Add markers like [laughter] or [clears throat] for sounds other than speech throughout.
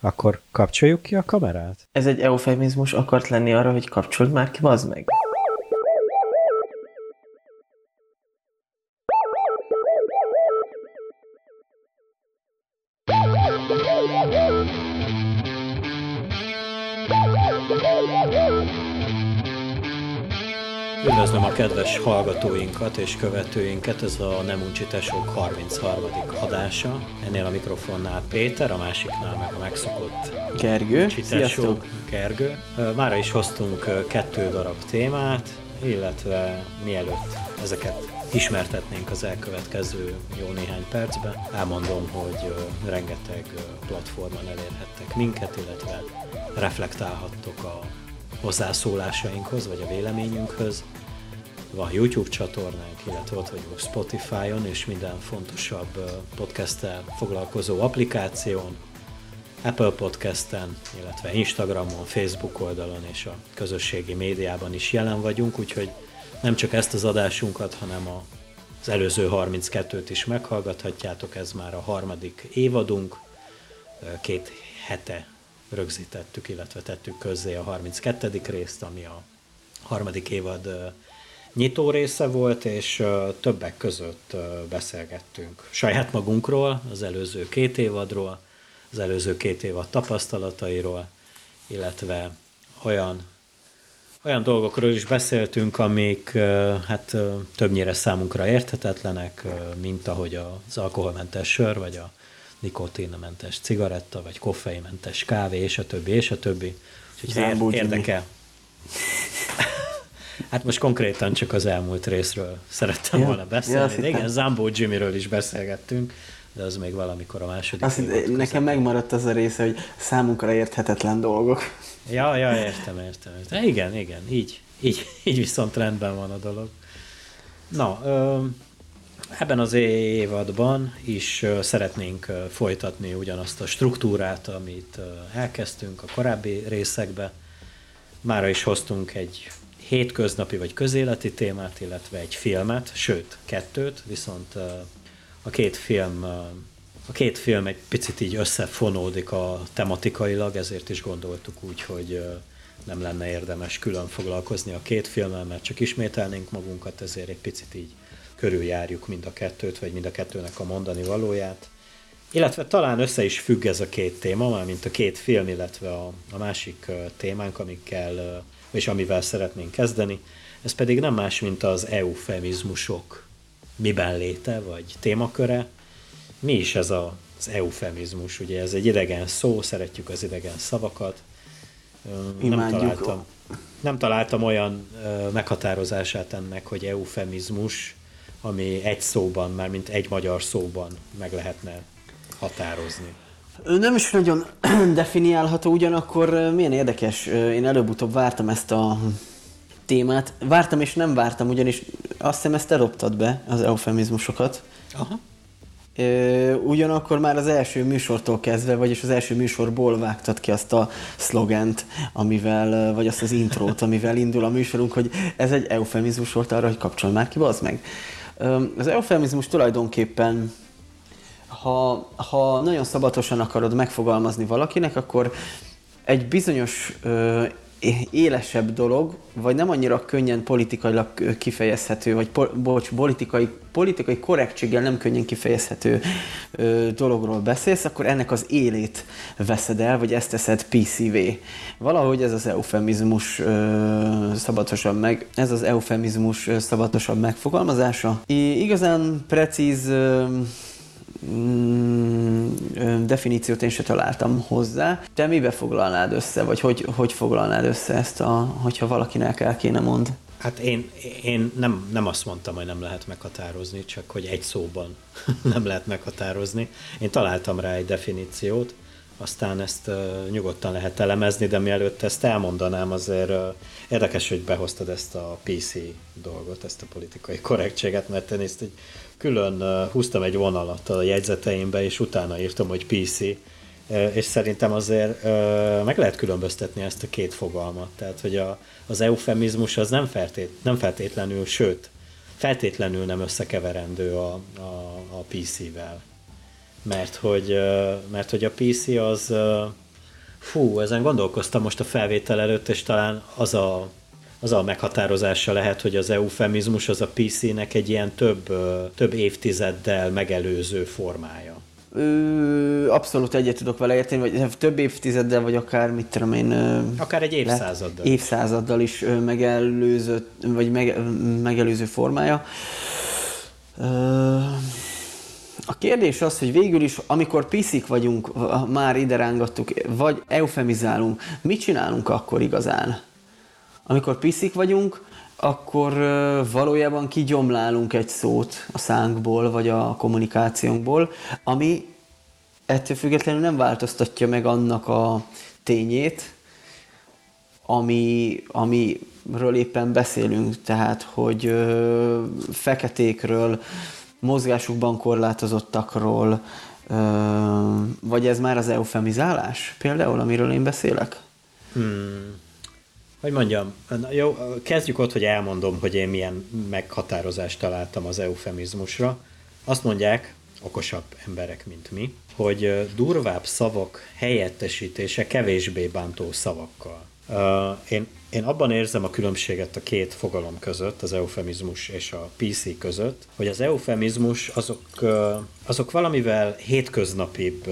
Akkor kapcsoljuk ki a kamerát? Ez egy eufemizmus akart lenni arra, hogy kapcsold már ki, bazd meg. Üdvözlöm a kedves hallgatóinkat és követőinket, ez a Nem Uncsi Tesók 33. adása. Ennél a mikrofonnál Péter, a másiknál meg a megszokott Gergő, Uncsi Tesó, sziasztok! Gergő. Mára is hoztunk kettő darab témát, illetve mielőtt ezeket ismertetnénk az elkövetkező jó néhány percben. Elmondom, hogy rengeteg platformon elérhettek minket, illetve reflektálhattok a hozzászólásainkhoz, vagy a véleményünkhöz. Van YouTube csatornánk, illetve ott vagyunk Spotify-on, és minden fontosabb podcasttel foglalkozó applikáción, Apple Podcasten, illetve Instagramon, Facebook oldalon és a közösségi médiában is jelen vagyunk, úgyhogy nem csak ezt az adásunkat, hanem a, az előző 32-t is meghallgathatjátok, ez már a harmadik évadunk, két hete rögzítettük, illetve tettük közzé a 32. részt, ami a harmadik évad nyitó része volt, és többek között beszélgettünk saját magunkról, az előző két évadról, az előző két évad tapasztalatairól, illetve olyan, olyan dolgokról is beszéltünk, amik hát többnyire számunkra érthetetlenek, mint ahogy az alkoholmentes sör, vagy a nikotinmentes cigaretta, vagy koffeinmentes kávé, és a többi, és a többi. Úgyhogy ér- érdekel. [laughs] hát most konkrétan csak az elmúlt részről szerettem ja, volna beszélni. Ja, igen, Zambó Jimmyről is beszélgettünk, de az még valamikor a második azt Nekem között. megmaradt az a része, hogy számunkra érthetetlen dolgok. Ja, ja, értem, értem. értem. Igen, igen, így, így, így viszont rendben van a dolog. Na, Ebben az évadban is szeretnénk folytatni ugyanazt a struktúrát, amit elkezdtünk a korábbi részekbe. Mára is hoztunk egy hétköznapi vagy közéleti témát, illetve egy filmet, sőt, kettőt, viszont a két film a két film egy picit így összefonódik a tematikailag, ezért is gondoltuk úgy, hogy nem lenne érdemes külön foglalkozni a két filmmel, mert csak ismételnénk magunkat, ezért egy picit így körüljárjuk mind a kettőt, vagy mind a kettőnek a mondani valóját. Illetve talán össze is függ ez a két téma, már mint a két film, illetve a, a másik témánk, amikkel, és amivel szeretnénk kezdeni. Ez pedig nem más, mint az eufemizmusok miben léte, vagy témaköre. Mi is ez a, az eufemizmus? Ugye ez egy idegen szó, szeretjük az idegen szavakat. Nem találtam, nem találtam olyan meghatározását ennek, hogy eufemizmus, ami egy szóban, már mint egy magyar szóban meg lehetne határozni. Nem is nagyon [clears throat] definiálható, ugyanakkor milyen érdekes, én előbb-utóbb vártam ezt a témát. Vártam és nem vártam, ugyanis azt hiszem ezt eloptad be, az eufemizmusokat. Aha. Ugyanakkor már az első műsortól kezdve, vagyis az első műsorból vágtad ki azt a szlogent, amivel, vagy azt az intrót, [laughs] amivel indul a műsorunk, hogy ez egy eufemizmus volt arra, hogy kapcsolj már ki, az meg. Az eufemizmus tulajdonképpen, ha, ha nagyon szabatosan akarod megfogalmazni valakinek, akkor egy bizonyos ö, élesebb dolog, vagy nem annyira könnyen politikailag kifejezhető, vagy po, bocs, politikai, politikai korrektséggel nem könnyen kifejezhető ö, dologról beszélsz, akkor ennek az élét veszed el, vagy ezt teszed PCV. Valahogy ez az eufemizmus ö, szabatosabb meg, ez az eufemizmus szabatosabb megfogalmazása. I, igazán precíz ö, Mm, definíciót én se találtam hozzá. Te mibe foglalnád össze, vagy hogy, hogy foglalnád össze ezt, a, hogyha valakinek el kéne mond? Hát én, én nem, nem azt mondtam, hogy nem lehet meghatározni, csak hogy egy szóban [laughs] nem lehet meghatározni. Én találtam rá egy definíciót, aztán ezt uh, nyugodtan lehet elemezni, de mielőtt ezt elmondanám, azért uh, érdekes, hogy behoztad ezt a PC dolgot, ezt a politikai korrektséget, mert én ezt egy külön húztam egy vonalat a jegyzeteimbe, és utána írtam, hogy PC, és szerintem azért meg lehet különböztetni ezt a két fogalmat. Tehát, hogy a, az eufemizmus az nem, feltét, nem feltétlenül, sőt, feltétlenül nem összekeverendő a, a, a PC-vel. Mert hogy, mert hogy a PC az Fú, ezen gondolkoztam most a felvétel előtt, és talán az a, az a meghatározása lehet, hogy az eufemizmus az a PC-nek egy ilyen több, több évtizeddel megelőző formája. Ö, abszolút egyet tudok vele érteni, vagy több évtizeddel, vagy akár, mit tudom én... Akár egy évszázaddal. Évszázaddal is megelőző, vagy meg, megelőző formája. Ö, a kérdés az, hogy végül is, amikor piszik vagyunk, már ide rángattuk, vagy eufemizálunk, mit csinálunk akkor igazán? Amikor piszik vagyunk, akkor valójában kigyomlálunk egy szót a szánkból, vagy a kommunikációnkból, ami ettől függetlenül nem változtatja meg annak a tényét, ami, amiről éppen beszélünk, tehát hogy ö, feketékről, mozgásukban korlátozottakról, vagy ez már az eufemizálás például, amiről én beszélek? Hmm. Hogy mondjam, jó, kezdjük ott, hogy elmondom, hogy én milyen meghatározást találtam az eufemizmusra. Azt mondják, okosabb emberek, mint mi, hogy durvább szavak helyettesítése kevésbé bántó szavakkal. Én, én abban érzem a különbséget a két fogalom között, az eufemizmus és a PC között, hogy az eufemizmus azok, azok valamivel hétköznapibb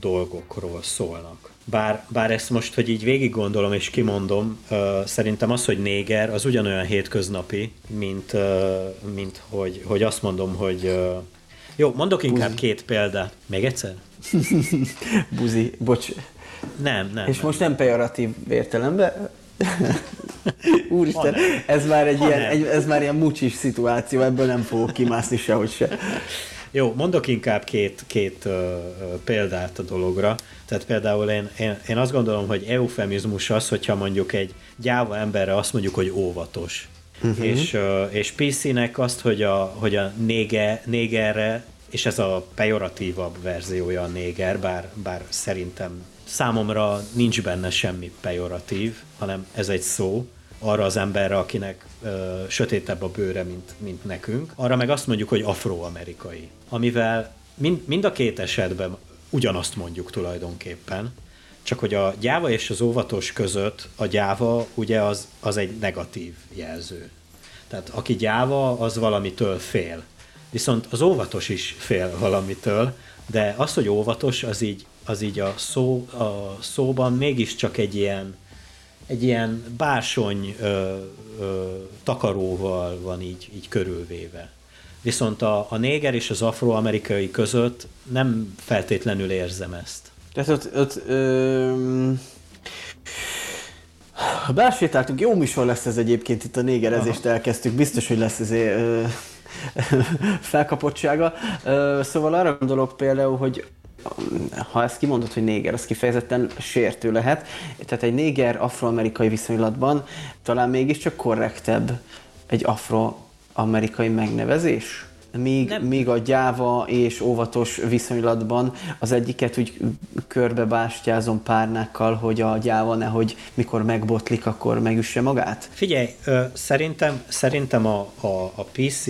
dolgokról szólnak. Bár, bár ezt most, hogy így végig gondolom és kimondom, uh, szerintem az, hogy néger, az ugyanolyan hétköznapi, mint, uh, mint hogy, hogy azt mondom, hogy uh, jó, mondok inkább Buzi. két példát. Még egyszer? [laughs] Buzi, bocs. Nem, nem. És nem. most nem pejoratív értelemben, [laughs] Úristen, ez már egy ilyen, egy, ez már ilyen mucsis szituáció, ebből nem fogok kimászni sehogy se. Jó, mondok inkább két, két uh, példát a dologra. Tehát például én, én, én azt gondolom, hogy eufemizmus az, hogyha mondjuk egy gyáva emberre azt mondjuk, hogy óvatos. Uh-huh. És, uh, és PC-nek azt, hogy a, hogy a nége, négerre, és ez a pejoratívabb verziója a néger, bár, bár szerintem számomra nincs benne semmi pejoratív, hanem ez egy szó, arra az emberre, akinek ö, sötétebb a bőre, mint, mint nekünk. Arra meg azt mondjuk, hogy afroamerikai. Amivel mind, mind a két esetben ugyanazt mondjuk tulajdonképpen, csak hogy a gyáva és az óvatos között a gyáva ugye az, az egy negatív jelző. Tehát aki gyáva, az valamitől fél. Viszont az óvatos is fél valamitől, de az, hogy óvatos, az így, az így a, szó, a szóban mégiscsak egy ilyen, egy ilyen bársony ö, ö, takaróval van így, így körülvéve. Viszont a, a néger és az afroamerikai között nem feltétlenül érzem ezt. Tehát ott, ott ö, Belsétáltunk, jó műsor lesz ez egyébként, itt a négerezést Aha. elkezdtük, biztos, hogy lesz ezért ö, felkapottsága. Ö, szóval arra gondolok például, hogy ha ezt kimondod, hogy néger, az kifejezetten sértő lehet. Tehát egy néger afroamerikai viszonylatban talán mégiscsak korrektebb egy afroamerikai megnevezés? Míg, nem. míg a gyáva és óvatos viszonylatban az egyiket úgy körbebástyázom párnákkal, hogy a gyáva nehogy mikor megbotlik, akkor megüsse magát? Figyelj, ö, szerintem, szerintem a, a, a PC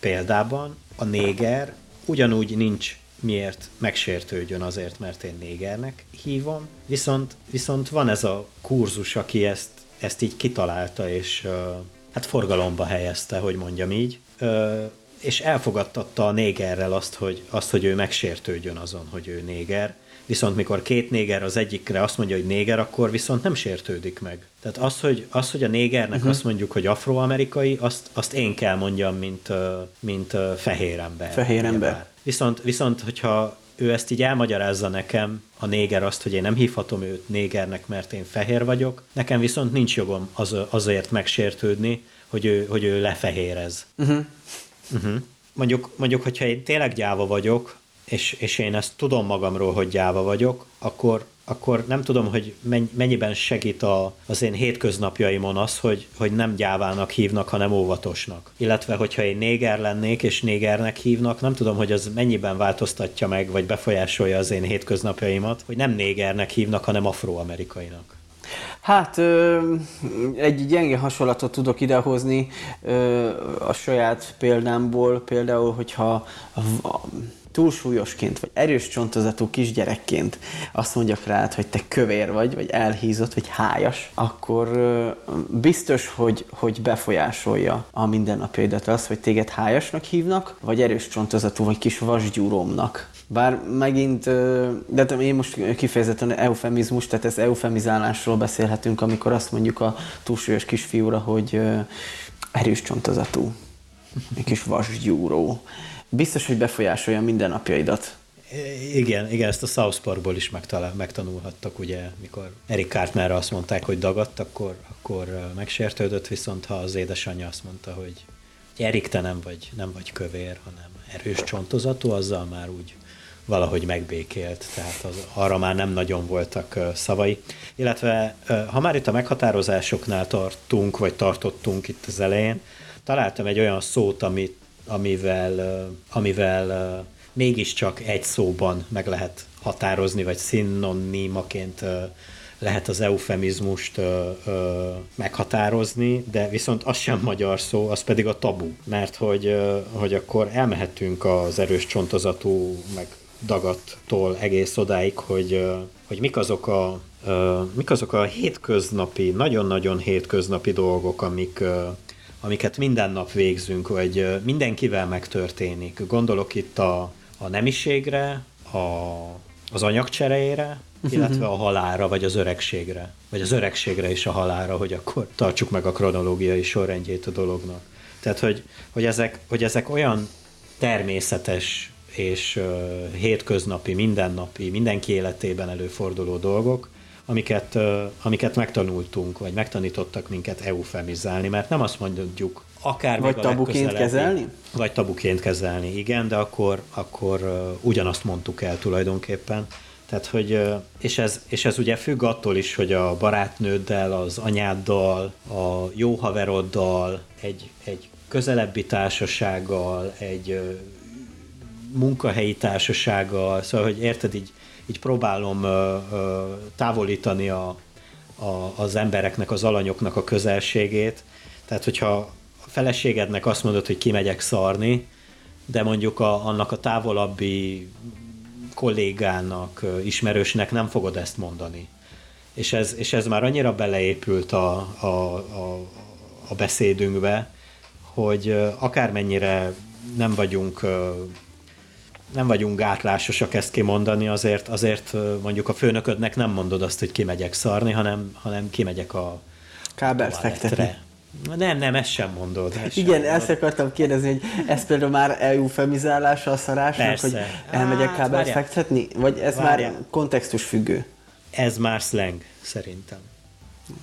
példában a néger ugyanúgy nincs miért megsértődjön azért, mert én négernek hívom, viszont, viszont van ez a kurzus, aki ezt, ezt így kitalálta, és hát forgalomba helyezte, hogy mondjam így, és elfogadtatta a négerrel azt hogy, azt, hogy ő megsértődjön azon, hogy ő néger, viszont mikor két néger az egyikre azt mondja, hogy néger, akkor viszont nem sértődik meg. Tehát az, hogy, az, hogy a négernek uh-huh. azt mondjuk, hogy afroamerikai, azt, azt én kell mondjam, mint, mint fehér ember. Fehér ember. Viszont, viszont, hogyha ő ezt így elmagyarázza nekem, a néger azt, hogy én nem hívhatom őt négernek, mert én fehér vagyok, nekem viszont nincs jogom az, azért megsértődni, hogy ő, hogy ő lefehérez. Uh-huh. Uh-huh. Mondjuk, mondjuk, hogyha én tényleg gyáva vagyok, és, és én ezt tudom magamról, hogy gyáva vagyok, akkor, akkor nem tudom, hogy mennyiben segít a, az én hétköznapjaimon az, hogy, hogy nem gyávának hívnak, hanem óvatosnak. Illetve, hogyha én néger lennék, és négernek hívnak, nem tudom, hogy az mennyiben változtatja meg, vagy befolyásolja az én hétköznapjaimat, hogy nem négernek hívnak, hanem afroamerikainak. Hát egy gyenge hasonlatot tudok idehozni a saját példámból, például, hogyha túlsúlyosként, vagy erős csontozatú kisgyerekként azt mondjak rád, hogy te kövér vagy, vagy elhízott, vagy hájas, akkor biztos, hogy, hogy befolyásolja a mindennapjaidat az, hogy téged hájasnak hívnak, vagy erős csontozatú, vagy kis vasgyúrómnak. Bár megint, de én most kifejezetten eufemizmus, tehát ez eufemizálásról beszélhetünk, amikor azt mondjuk a túlsúlyos kisfiúra, hogy erős csontozatú, egy kis vasgyúró. Biztos, hogy befolyásolja minden napjaidat. Igen, igen, ezt a South Parkból is megtalál, megtanulhattak, ugye, mikor Eric Cartnerre azt mondták, hogy dagadt, akkor, akkor megsértődött, viszont ha az édesanyja azt mondta, hogy Erik, te nem vagy, nem vagy kövér, hanem erős csontozatú, azzal már úgy valahogy megbékélt, tehát az, arra már nem nagyon voltak szavai. Illetve ha már itt a meghatározásoknál tartunk, vagy tartottunk itt az elején, találtam egy olyan szót, amit, amivel, amivel mégiscsak egy szóban meg lehet határozni, vagy szinonimaként lehet az eufemizmust ö, ö, meghatározni, de viszont az sem magyar szó, az pedig a tabu, mert hogy, ö, hogy akkor elmehetünk az erős csontozatú, meg dagattól egész odáig, hogy, hogy mik azok a mik azok a hétköznapi, nagyon-nagyon hétköznapi dolgok, amik, amiket minden nap végzünk, vagy mindenkivel megtörténik. Gondolok itt a, a nemiségre, a, az anyagcseréjére, illetve a halára, vagy az öregségre. Vagy az öregségre és a halára, hogy akkor tartsuk meg a kronológiai sorrendjét a dolognak. Tehát, hogy, hogy, ezek, hogy ezek olyan természetes és uh, hétköznapi, mindennapi, mindenki életében előforduló dolgok, amiket, amiket megtanultunk, vagy megtanítottak minket eufemizálni, mert nem azt mondjuk, akár vagy tabuként kezelni? Vagy tabuként kezelni, igen, de akkor, akkor ugyanazt mondtuk el tulajdonképpen. Tehát, hogy, és ez, és ez ugye függ attól is, hogy a barátnőddel, az anyáddal, a jó haveroddal, egy, egy közelebbi társasággal, egy munkahelyi társasággal, szóval, hogy érted, így, így próbálom távolítani a, a, az embereknek, az alanyoknak a közelségét. Tehát, hogyha a feleségednek azt mondod, hogy kimegyek szarni, de mondjuk a, annak a távolabbi kollégának, ismerősnek nem fogod ezt mondani. És ez, és ez már annyira beleépült a, a, a, a beszédünkbe, hogy akármennyire nem vagyunk nem vagyunk gátlásosak ezt kimondani, azért, azért mondjuk a főnöködnek nem mondod azt, hogy kimegyek szarni, hanem, hanem kimegyek a kábelt fektetni. Nem, nem, ezt sem mondod. Ezt Igen, sem ezt akartam kérdezni, hogy ez például már eufemizálása a szarásnak, Persze. hogy elmegyek hát, kábelt fektetni? Vagy ez várjál. már kontextus függő? Ez már slang, szerintem.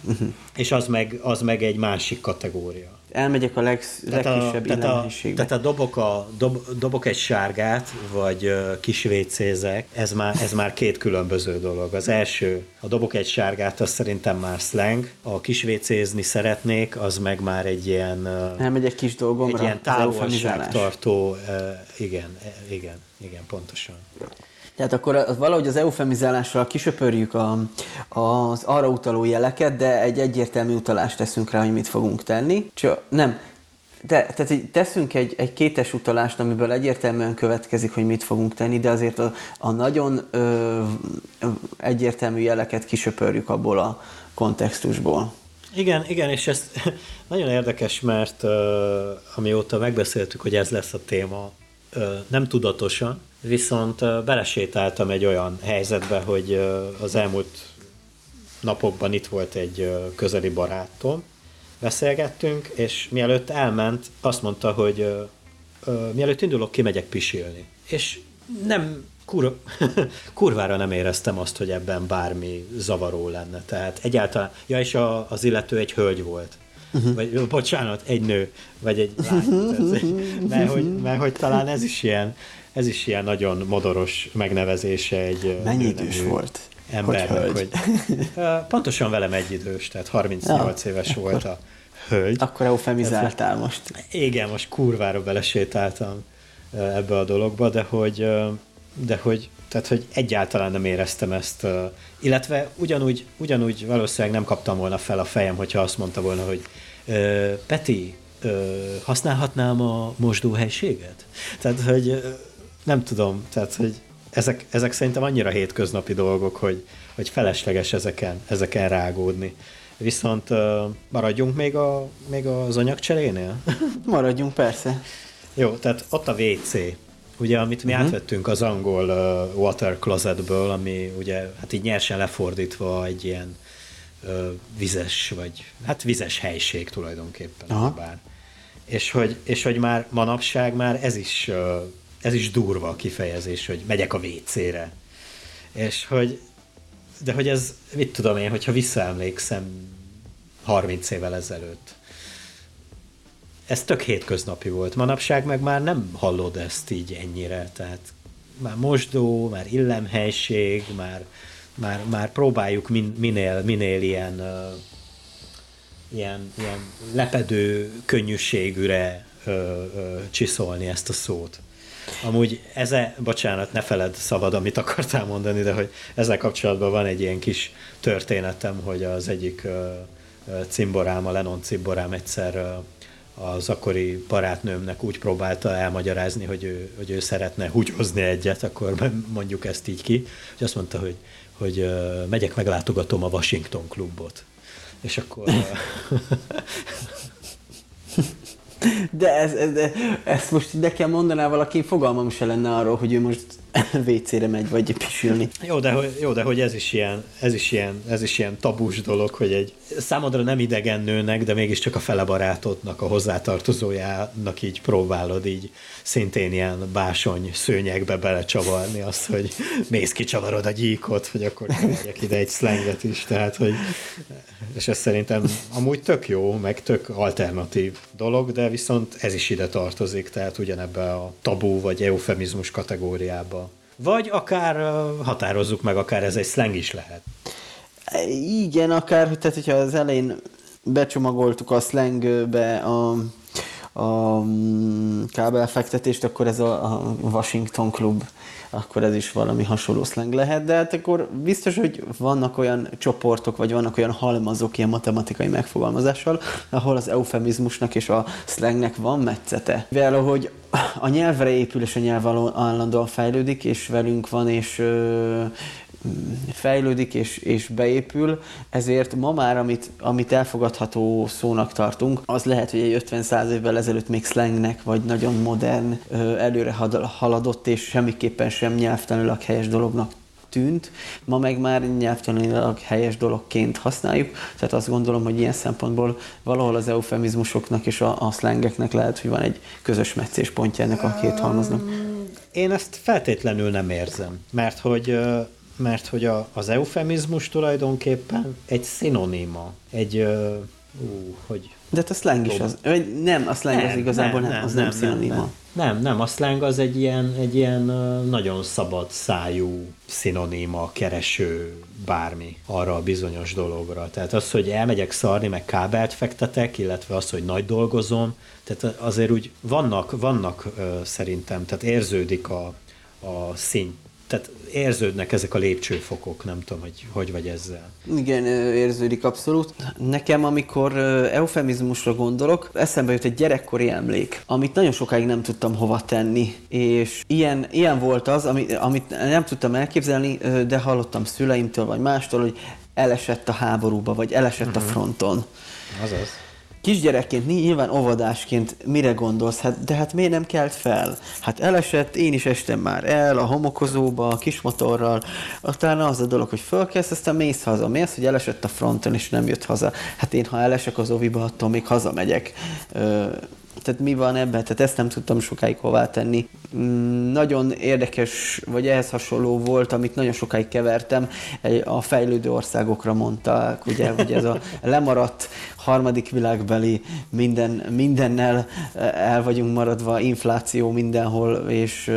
Uh-huh. És az meg, az meg egy másik kategória elmegyek a leg, tehát legkisebb a, tehát, a, tehát a dobok, a, dob, dobok egy sárgát, vagy uh, kis vécézek, ez már, ez már két különböző dolog. Az első, a dobok egy sárgát, az szerintem már slang, a kis vécézni szeretnék, az meg már egy ilyen... Uh, Elmegyek kis dolgomra, egy ilyen távolságtartó, uh, igen, igen, igen, pontosan. Tehát akkor valahogy az eufemizálással kisöpörjük a, az arra utaló jeleket, de egy egyértelmű utalást teszünk rá, hogy mit fogunk tenni. Csak nem, de, tehát teszünk egy, egy kétes utalást, amiből egyértelműen következik, hogy mit fogunk tenni, de azért a, a nagyon ö, egyértelmű jeleket kisöpörjük abból a kontextusból. Igen, igen, és ez [laughs] nagyon érdekes, mert uh, amióta megbeszéltük, hogy ez lesz a téma, uh, nem tudatosan, viszont belesétáltam egy olyan helyzetbe, hogy az elmúlt napokban itt volt egy közeli barátom, beszélgettünk, és mielőtt elment, azt mondta, hogy mielőtt indulok, kimegyek pisilni. És nem, kur, [laughs] kurvára nem éreztem azt, hogy ebben bármi zavaró lenne. Tehát egyáltalán, ja, és a, az illető egy hölgy volt. Uh-huh. Vagy, bocsánat, egy nő, vagy egy lány. mert, hogy, mert hogy talán ez is ilyen ez is ilyen nagyon modoros megnevezése egy Mennyi idős volt? Embernek, hogy, hogy pontosan velem egyidős, tehát 38 ja, éves akkor, volt a hölgy. Akkor eufemizáltál most. Igen, most kurvára belesétáltam ebbe a dologba, de hogy, de hogy, tehát, hogy egyáltalán nem éreztem ezt, illetve ugyanúgy, ugyanúgy valószínűleg nem kaptam volna fel a fejem, hogyha azt mondta volna, hogy Peti, használhatnám a mosdóhelységet? Tehát, hogy nem tudom, tehát, hogy ezek, ezek szerintem annyira hétköznapi dolgok, hogy, hogy felesleges ezeken, ezeken rágódni. Viszont uh, maradjunk még, a, még az anyagcserénél? [laughs] Maradjunk, persze. Jó, tehát ott a WC, ugye, amit mi uh-huh. átvettünk az angol uh, water closetből, ami ugye, hát így nyersen lefordítva egy ilyen uh, vizes, vagy hát vizes helység tulajdonképpen. Aha. Bár. És hogy, és hogy már manapság már ez is, uh, ez is durva a kifejezés, hogy megyek a WC-re. És hogy, de hogy ez, mit tudom én, hogyha visszaemlékszem 30 évvel ezelőtt, ez tök hétköznapi volt. Manapság meg már nem hallod ezt így ennyire, tehát már mosdó, már illemhelység, már, már, már próbáljuk min, minél, minél ilyen, uh, ilyen, ilyen lepedő könnyűségűre uh, uh, csiszolni ezt a szót. Amúgy eze, bocsánat, ne feled szabad, amit akartál mondani, de hogy ezzel kapcsolatban van egy ilyen kis történetem, hogy az egyik cimborám, a Lennon cimborám egyszer az akkori barátnőmnek úgy próbálta elmagyarázni, hogy ő, hogy ő szeretne húgyozni egyet, akkor mondjuk ezt így ki, hogy azt mondta, hogy, hogy megyek, meglátogatom a Washington klubot. És akkor... [laughs] De, ez, ez, de ezt most nekem mondaná valaki, fogalmam se lenne arról, hogy ő most WC-re megy, vagy pisülni. Jó, de, jó, de hogy ez is, ilyen, ez, is ilyen, ez is ilyen tabus dolog, hogy egy számodra nem idegen nőnek, de mégiscsak a fele barátodnak, a hozzátartozójának így próbálod így szintén ilyen básony szőnyegbe belecsavarni azt, hogy mész kicsavarod a gyíkot, hogy akkor megyek ide egy szlenget is, tehát hogy és ez szerintem amúgy tök jó, meg tök alternatív dolog, de viszont ez is ide tartozik, tehát ugyanebbe a tabú vagy eufemizmus kategóriába. Vagy akár határozzuk meg, akár ez egy slang is lehet. Igen, akár, tehát hogyha az elején becsomagoltuk a slangbe a a mm, kábelfektetést, akkor ez a, a Washington Club, akkor ez is valami hasonló slang lehet, de hát akkor biztos, hogy vannak olyan csoportok, vagy vannak olyan halmazok ilyen matematikai megfogalmazással, ahol az eufemizmusnak és a slangnek van metszete. Mivel ahogy a nyelvre épül, és a nyelv állandóan fejlődik, és velünk van, és ö, fejlődik és, és beépül, ezért ma már, amit, amit elfogadható szónak tartunk, az lehet, hogy egy 50-100 évvel ezelőtt még slangnek, vagy nagyon modern, előre haladott, és semmiképpen sem nyelvtanilag helyes dolognak tűnt, ma meg már nyelvtanilag helyes dologként használjuk, tehát azt gondolom, hogy ilyen szempontból valahol az eufemizmusoknak és a, a slangeknek lehet, hogy van egy közös meccéspontja ennek a két halmaznak. Én ezt feltétlenül nem érzem, mert hogy mert hogy a, az eufemizmus tulajdonképpen egy szinoníma, egy, uh, ú, hogy... De hát a slang is az, vagy nem, a slang nem, az igazából nem, nem az nem, nem szinoníma. Nem, nem, nem, a slang az egy ilyen, egy ilyen nagyon szabad szájú szinoníma, kereső, bármi arra a bizonyos dologra. Tehát az, hogy elmegyek szarni, meg kábelt fektetek, illetve az, hogy nagy dolgozom, tehát azért úgy vannak, vannak szerintem, tehát érződik a, a szint tehát érződnek ezek a lépcsőfokok, nem tudom, hogy hogy vagy ezzel. Igen, érződik abszolút. Nekem, amikor eufemizmusra gondolok, eszembe jut egy gyerekkori emlék, amit nagyon sokáig nem tudtam hova tenni, és ilyen, ilyen volt az, amit, amit nem tudtam elképzelni, de hallottam szüleimtől vagy mástól, hogy elesett a háborúba, vagy elesett uh-huh. a mhm. fronton. Azaz kisgyerekként, nyilván óvodásként mire gondolsz? Hát, de hát miért nem kelt fel? Hát elesett, én is estem már el a homokozóba, a kismotorral, utána az a dolog, hogy fölkelsz, aztán mész haza. Mi az, hogy elesett a fronton, és nem jött haza? Hát én, ha elesek az oviba, attól még hazamegyek. Ö, tehát mi van ebben? Tehát ezt nem tudtam sokáig hová tenni. Mm, nagyon érdekes, vagy ehhez hasonló volt, amit nagyon sokáig kevertem, a fejlődő országokra mondták, ugye, hogy ez a [laughs] lemaradt harmadik világbeli minden, mindennel el vagyunk maradva, infláció mindenhol, és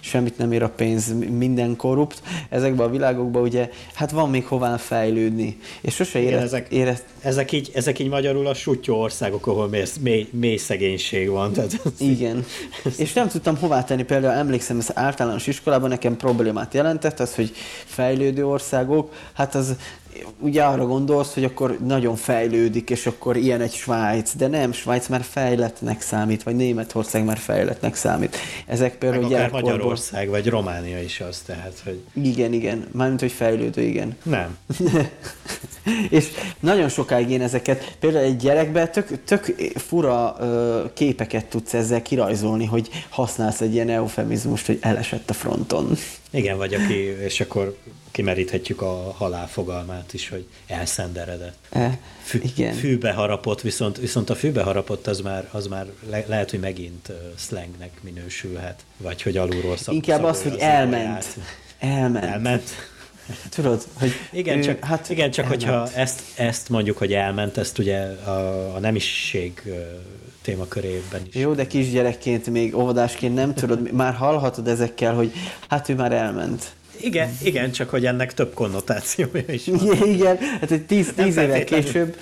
semmit nem ér a pénz, minden korrupt. Ezekben a világokban ugye, hát van még hová fejlődni. És sose érez, ezek, érez... ezek, így, ezek így magyarul a sutyó országok, ahol mély, mély, mély szegénység van. Tehát Igen. és nem tudtam hová tenni, például emlékszem, ez általános iskolában nekem problémát jelentett, az, hogy fejlődő országok, hát az ugye arra gondolsz, hogy akkor nagyon fejlődik, és akkor ilyen egy Svájc, de nem, Svájc már fejlettnek számít, vagy Németország már fejlettnek számít. Ezek például Meg akár Magyarország, vagy Románia is az, tehát, hogy... Igen, igen, mármint, hogy fejlődő, igen. Nem. [laughs] és nagyon sokáig én ezeket, például egy gyerekben tök, tök fura ö, képeket tudsz ezzel kirajzolni, hogy használsz egy ilyen eufemizmust, hogy elesett a fronton. Igen, vagy aki, és akkor kimeríthetjük a halál fogalmát is, hogy elszenderedett. E, Fű, igen. Fűbe harapott, viszont, viszont a fűbe harapott az már, az már le, lehet, hogy megint slangnek minősülhet, vagy hogy alulról szab, Inkább az, hogy elment. Elment. Elment. [laughs] Tudod, hogy igen, ő, csak, hát igen, csak elment. hogyha ezt, ezt mondjuk, hogy elment, ezt ugye a, a nemisség témakörében is. Jó, de kisgyerekként, még óvodásként nem tudod, [laughs] már hallhatod ezekkel, hogy hát ő már elment. Igen, igen, csak hogy ennek több konnotációja is van. Igen, igen hát egy tíz, tíz évvel később,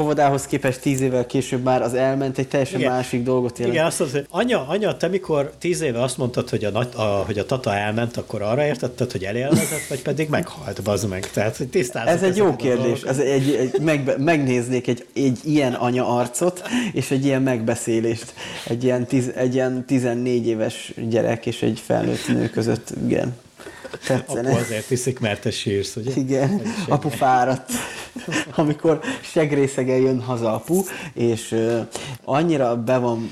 óvodához képest tíz évvel később már az elment, egy teljesen igen. másik dolgot jelent. Igen, azt mondod, hogy anya, anya, te mikor tíz éve azt mondtad, hogy a, nagy, a, hogy a tata elment, akkor arra értetted, hogy elélvezett, vagy pedig meghalt, bazd meg. Tehát, hogy Ez egy jó kérdés. Ez egy, egy, megbe, megnéznék egy, egy ilyen anya arcot, és egy ilyen megbeszélést. Egy ilyen, tiz, egy ilyen 14 éves gyerek és egy felnőtt nő között, igen. Tetszene. Apu azért iszik, mert te sírsz, ugye? Igen, apu fáradt. [laughs] Amikor segrészeggel jön haza apu, és annyira be van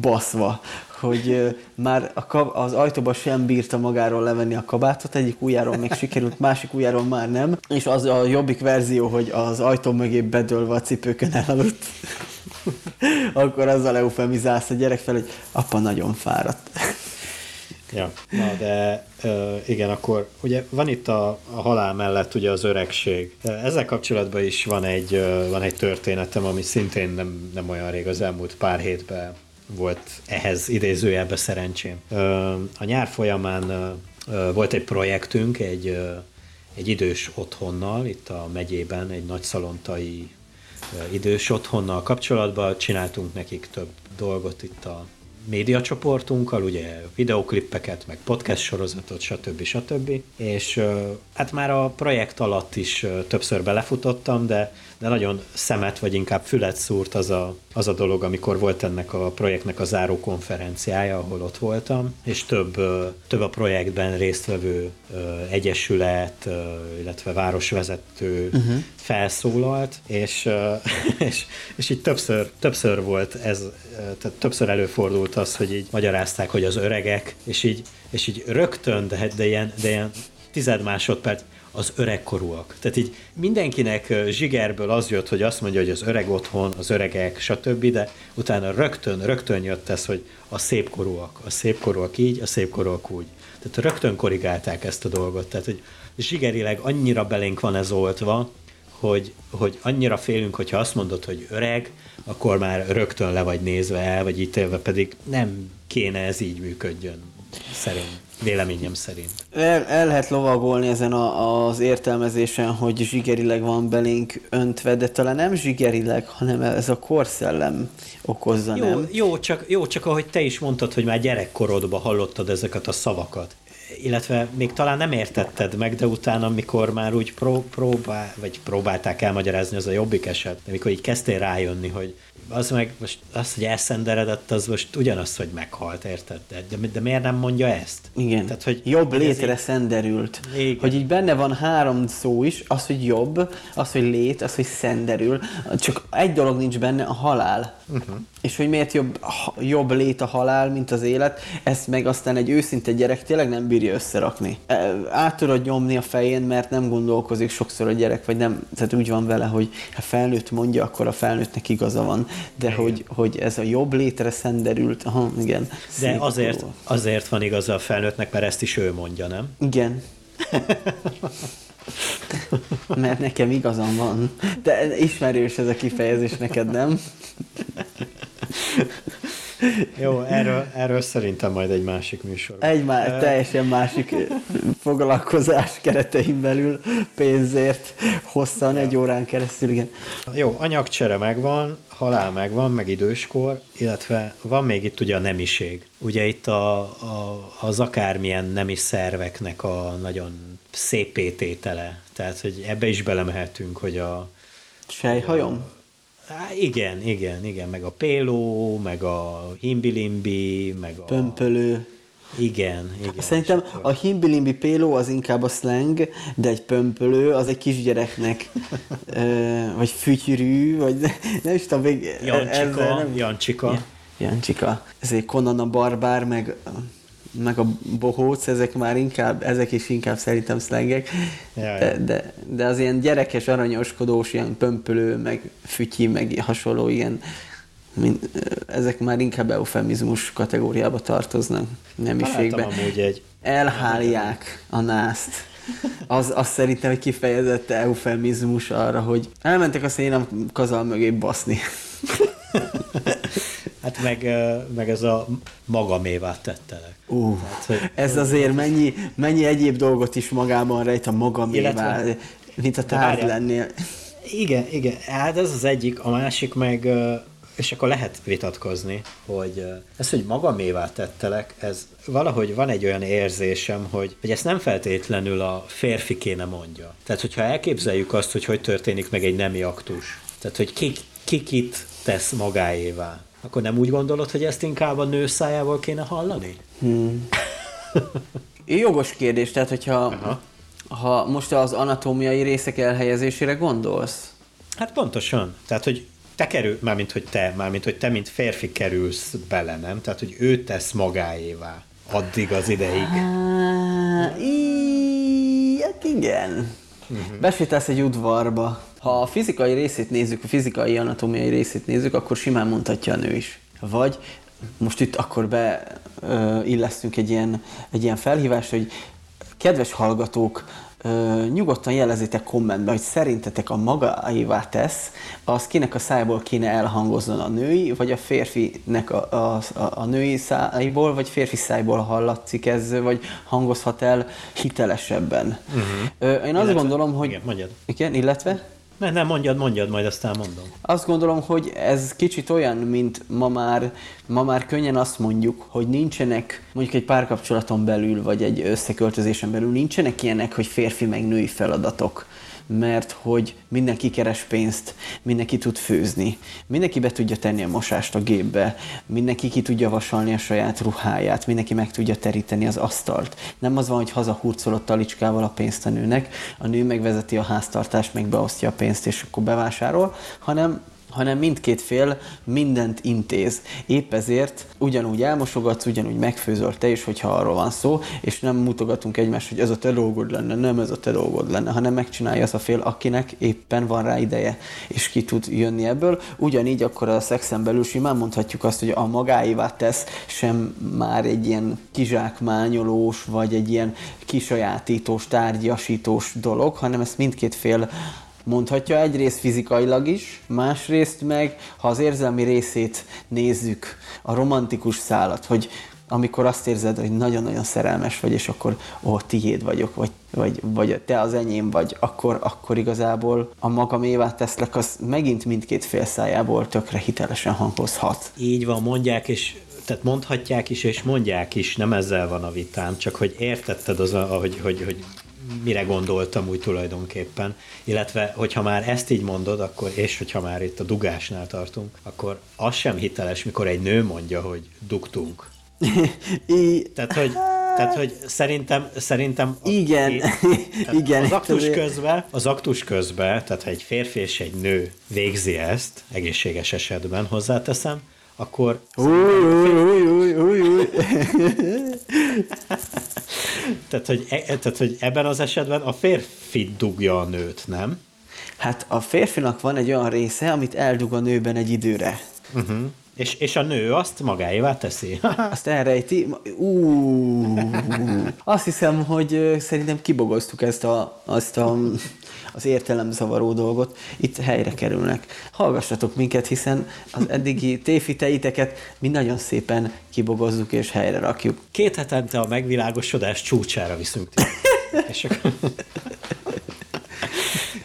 baszva, hogy már a kab- az ajtóba sem bírta magáról levenni a kabátot, egyik ujjáról még sikerült, másik ujjáról már nem, és az a jobbik verzió, hogy az ajtó mögé bedőlve a cipőkön elaludt. [laughs] Akkor azzal eufemizálsz a gyerek fel, hogy apa nagyon fáradt. Ja, na de igen, akkor ugye van itt a, a halál mellett ugye az öregség. Ezzel kapcsolatban is van egy, van egy történetem, ami szintén nem, nem olyan rég, az elmúlt pár hétben volt ehhez idézőjelbe szerencsém. A nyár folyamán volt egy projektünk, egy, egy idős otthonnal, itt a megyében, egy nagyszalontai idős otthonnal kapcsolatban csináltunk nekik több dolgot itt a médiacsoportunkkal, ugye videoklippeket, meg podcast sorozatot, stb. stb. És hát már a projekt alatt is többször belefutottam, de, de nagyon szemet, vagy inkább fület szúrt az a, az a dolog, amikor volt ennek a projektnek a záró konferenciája, ahol ott voltam, és több, több a projektben résztvevő egyesület, illetve városvezető uh-huh. felszólalt, és, [laughs] és, és így többször, többször volt ez, tehát többször előfordult az, hogy így magyarázták, hogy az öregek, és így, és így rögtön, de, de, ilyen, de ilyen tized másodperc, az öregkorúak. Tehát így mindenkinek zsigerből az jött, hogy azt mondja, hogy az öreg otthon, az öregek, stb., de utána rögtön, rögtön jött ez, hogy a szépkorúak, a szépkorúak így, a szépkorúak úgy. Tehát rögtön korrigálták ezt a dolgot. Tehát, hogy zsigerileg annyira belénk van ez oltva, hogy, hogy annyira félünk, hogyha azt mondod, hogy öreg, akkor már rögtön le vagy nézve el, vagy ítélve, pedig nem kéne ez így működjön, szerint. Véleményem szerint. El, el lehet lovagolni ezen a, az értelmezésen, hogy zsigerileg van belénk öntve, de talán nem zsigerileg, hanem ez a korszellem okozza, jó, nem? Jó csak, jó, csak ahogy te is mondtad, hogy már gyerekkorodban hallottad ezeket a szavakat illetve még talán nem értetted meg, de utána, amikor már úgy pró- próbál, vagy próbálták elmagyarázni, az a jobbik eset, amikor így kezdtél rájönni, hogy az meg most az, hogy elszenderedett, az most ugyanaz, hogy meghalt, érted? De, de, de miért nem mondja ezt? Igen. Tehát, hogy jobb létre így... szenderült. Igen. Hogy így benne van három szó is, az, hogy jobb, az, hogy lét, az, hogy szenderül. Csak egy dolog nincs benne, a halál. Uh-huh. És hogy miért jobb, jobb lét a halál, mint az élet, ezt meg aztán egy őszinte gyerek tényleg nem bírja összerakni. E, át tudod nyomni a fején, mert nem gondolkozik sokszor a gyerek, vagy nem, tehát úgy van vele, hogy ha felnőtt mondja, akkor a felnőttnek igaza van de hogy, hogy ez a jobb létre szenderült, aha, igen. De azért, azért van igaza a felnőttnek, mert ezt is ő mondja, nem? Igen. [laughs] Mert nekem igazam van. De ismerős ez a kifejezés neked, nem? [laughs] Jó, erről, erről szerintem majd egy másik műsor. Egy má- teljesen másik foglalkozás keretein belül pénzért hosszan, egy órán keresztül, igen. Jó, anyagcsere megvan, halál megvan, meg időskor, illetve van még itt ugye a nemiség. Ugye itt a, a, az akármilyen nemi szerveknek a nagyon szép pététele. Tehát, hogy ebbe is belemehetünk, hogy a... Sejhajom? Há, igen, igen, igen, meg a péló, meg a himbilimbi, meg a... Pömpölő. Igen, igen. Szerintem a himbilimbi péló az inkább a slang, de egy pömpölő az egy kisgyereknek, [laughs] ö, vagy fütyűrű, vagy [laughs] nem is tudom, még Jancsika, nem... Jancsika. Ja, Jancsika. Ez egy Conan a barbár, meg, meg a bohóc, ezek már inkább, ezek is inkább szerintem szlengek, de, de, de az ilyen gyerekes, aranyoskodós, ilyen pömpölő, meg fütyi, meg hasonló ilyen, mind, ezek már inkább eufemizmus kategóriába tartoznak nemiségbe. Amúgy egy... Elhálják a nászt. Az, az szerintem egy kifejezett eufemizmus arra, hogy elmentek a szénam kazal mögé baszni. Hát meg, meg ez a magamévá tettelek. Ú, Tehát, hogy- ez azért mennyi, mennyi egyéb dolgot is magában rejt a magamévá, Illetve- mint a tárgy lennél. Igen, igen, hát ez az egyik, a másik meg, és akkor lehet vitatkozni, hogy ez, hogy magamévá tettelek, ez valahogy van egy olyan érzésem, hogy, hogy ezt nem feltétlenül a férfi kéne mondja. Tehát, hogyha elképzeljük azt, hogy hogy történik meg egy nemi aktus, tehát, hogy ki, ki kit tesz magáévá, akkor nem úgy gondolod, hogy ezt inkább a nő szájából kéne hallani? Jogos kérdés, tehát hogyha Aha. ha most az anatómiai részek elhelyezésére gondolsz, Hát pontosan. Tehát, hogy te kerül, mármint, hogy te, mármint, hogy te, mint férfi kerülsz bele, nem? Tehát, hogy ő tesz magáévá addig az ideig. Hát igen. Uh-huh. Besétálsz egy udvarba. Ha a fizikai részét nézzük, a fizikai anatómiai részét nézzük, akkor simán mondhatja a nő is. Vagy most itt akkor beillesztünk egy ilyen, egy ilyen felhívást, hogy kedves hallgatók, ö, nyugodtan jelezzétek kommentben, hogy szerintetek a magáévá tesz, az kinek a szájából kéne elhangozzon a női, vagy a férfinek a, a, a, a női szájából, vagy férfi szájából hallatszik ez, vagy hangozhat el hitelesebben. Uh-huh. Ö, én azt Illetve- gondolom, hogy... Igen, mondjad. Igen, illetve? Ne, nem, mondjad, mondjad, majd aztán mondom. Azt gondolom, hogy ez kicsit olyan, mint ma már, ma már könnyen azt mondjuk, hogy nincsenek, mondjuk egy párkapcsolaton belül, vagy egy összeköltözésen belül nincsenek ilyenek, hogy férfi meg női feladatok mert hogy mindenki keres pénzt, mindenki tud főzni, mindenki be tudja tenni a mosást a gépbe, mindenki ki tudja vasalni a saját ruháját, mindenki meg tudja teríteni az asztalt. Nem az van, hogy hazahurcolott talicskával a pénzt a nőnek, a nő megvezeti a háztartást, meg beosztja a pénzt, és akkor bevásárol, hanem hanem mindkét fél mindent intéz. Épp ezért ugyanúgy elmosogatsz, ugyanúgy megfőzöl te is, hogyha arról van szó, és nem mutogatunk egymást, hogy ez a te dolgod lenne, nem ez a te dolgod lenne, hanem megcsinálja az a fél, akinek éppen van rá ideje, és ki tud jönni ebből. Ugyanígy akkor a szexen belül simán mondhatjuk azt, hogy a magáévá tesz sem már egy ilyen kizsákmányolós, vagy egy ilyen kisajátítós, tárgyasítós dolog, hanem ezt mindkét fél mondhatja egyrészt fizikailag is, másrészt meg, ha az érzelmi részét nézzük, a romantikus szálat, hogy amikor azt érzed, hogy nagyon-nagyon szerelmes vagy, és akkor ó, tiéd vagyok, vagy, vagy, vagy te az enyém vagy, akkor, akkor igazából a magamévá teszlek, az megint mindkét fél szájából tökre hitelesen hangozhat. Így van, mondják, és tehát mondhatják is, és mondják is, nem ezzel van a vitám, csak hogy értetted az, a- hogy, hogy, hogy mire gondoltam úgy tulajdonképpen, illetve hogyha már ezt így mondod, akkor, és hogyha már itt a dugásnál tartunk, akkor az sem hiteles, mikor egy nő mondja, hogy dugtunk. [laughs] I- Tehát, hogy, tehát, hogy szerintem, szerintem Igen, tehát [laughs] igen. Az aktus azért- közben, az aktus közben, tehát ha egy férfi és egy nő végzi ezt, egészséges esetben hozzáteszem, akkor Új, új, új, új, új. [laughs] Tehát hogy, e, tehát, hogy ebben az esetben a férfi dugja a nőt, nem? Hát a férfinak van egy olyan része, amit eldug a nőben egy időre. Uh-huh. És, és a nő azt magáévá teszi. [laughs] Azt elrejti. Ú, azt hiszem, hogy szerintem kibogoztuk ezt a, azt a, az értelemzavaró dolgot. Itt helyre kerülnek. Hallgassatok minket, hiszen az eddigi téfiteiteket mi nagyon szépen kibogozzuk és helyre rakjuk. Két hetente a megvilágosodás csúcsára viszünk. [laughs] És akkor...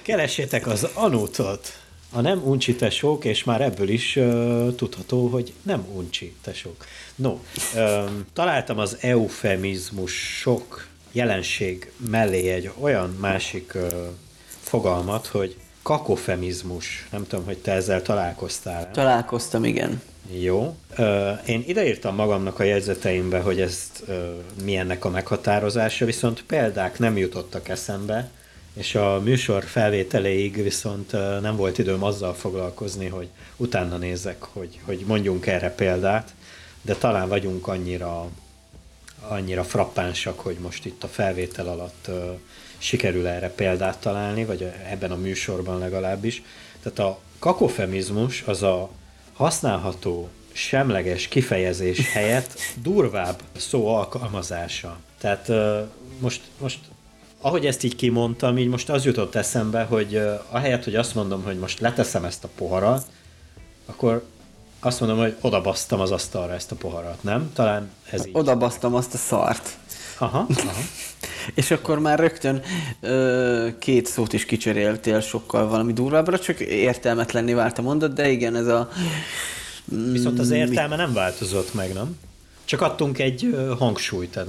Keressétek az anótot, a nem uncsi tesók, és már ebből is uh, tudható, hogy nem uncsi tesók. No, um, találtam az eufemizmusok jelenség mellé egy olyan másik uh, fogalmat, hogy kakofemizmus. Nem tudom, hogy te ezzel találkoztál. Találkoztam, igen. Jó. Ö, Én ideírtam magamnak a jegyzeteimbe, hogy ezt ö, mi ennek a meghatározása, viszont példák nem jutottak eszembe, és a műsor felvételéig viszont nem volt időm azzal foglalkozni, hogy utána nézzek, hogy, hogy mondjunk erre példát, de talán vagyunk annyira, annyira frappánsak, hogy most itt a felvétel alatt ö, sikerül erre példát találni, vagy ebben a műsorban legalábbis. Tehát a kakofemizmus az a használható semleges kifejezés helyett durvább szó alkalmazása. Tehát most, most ahogy ezt így kimondtam, így most az jutott eszembe, hogy ö, ahelyett, hogy azt mondom, hogy most leteszem ezt a poharat, akkor azt mondom, hogy odabasztam az asztalra ezt a poharat, nem? Talán ez így. Odabasztam azt a szart. Aha, [laughs] aha. És akkor már rögtön ö, két szót is kicseréltél sokkal valami durvábbra, csak értelmetlenné vált a mondat, de igen, ez a... Viszont az értelme nem változott meg, nem? Csak adtunk egy hangsúlyt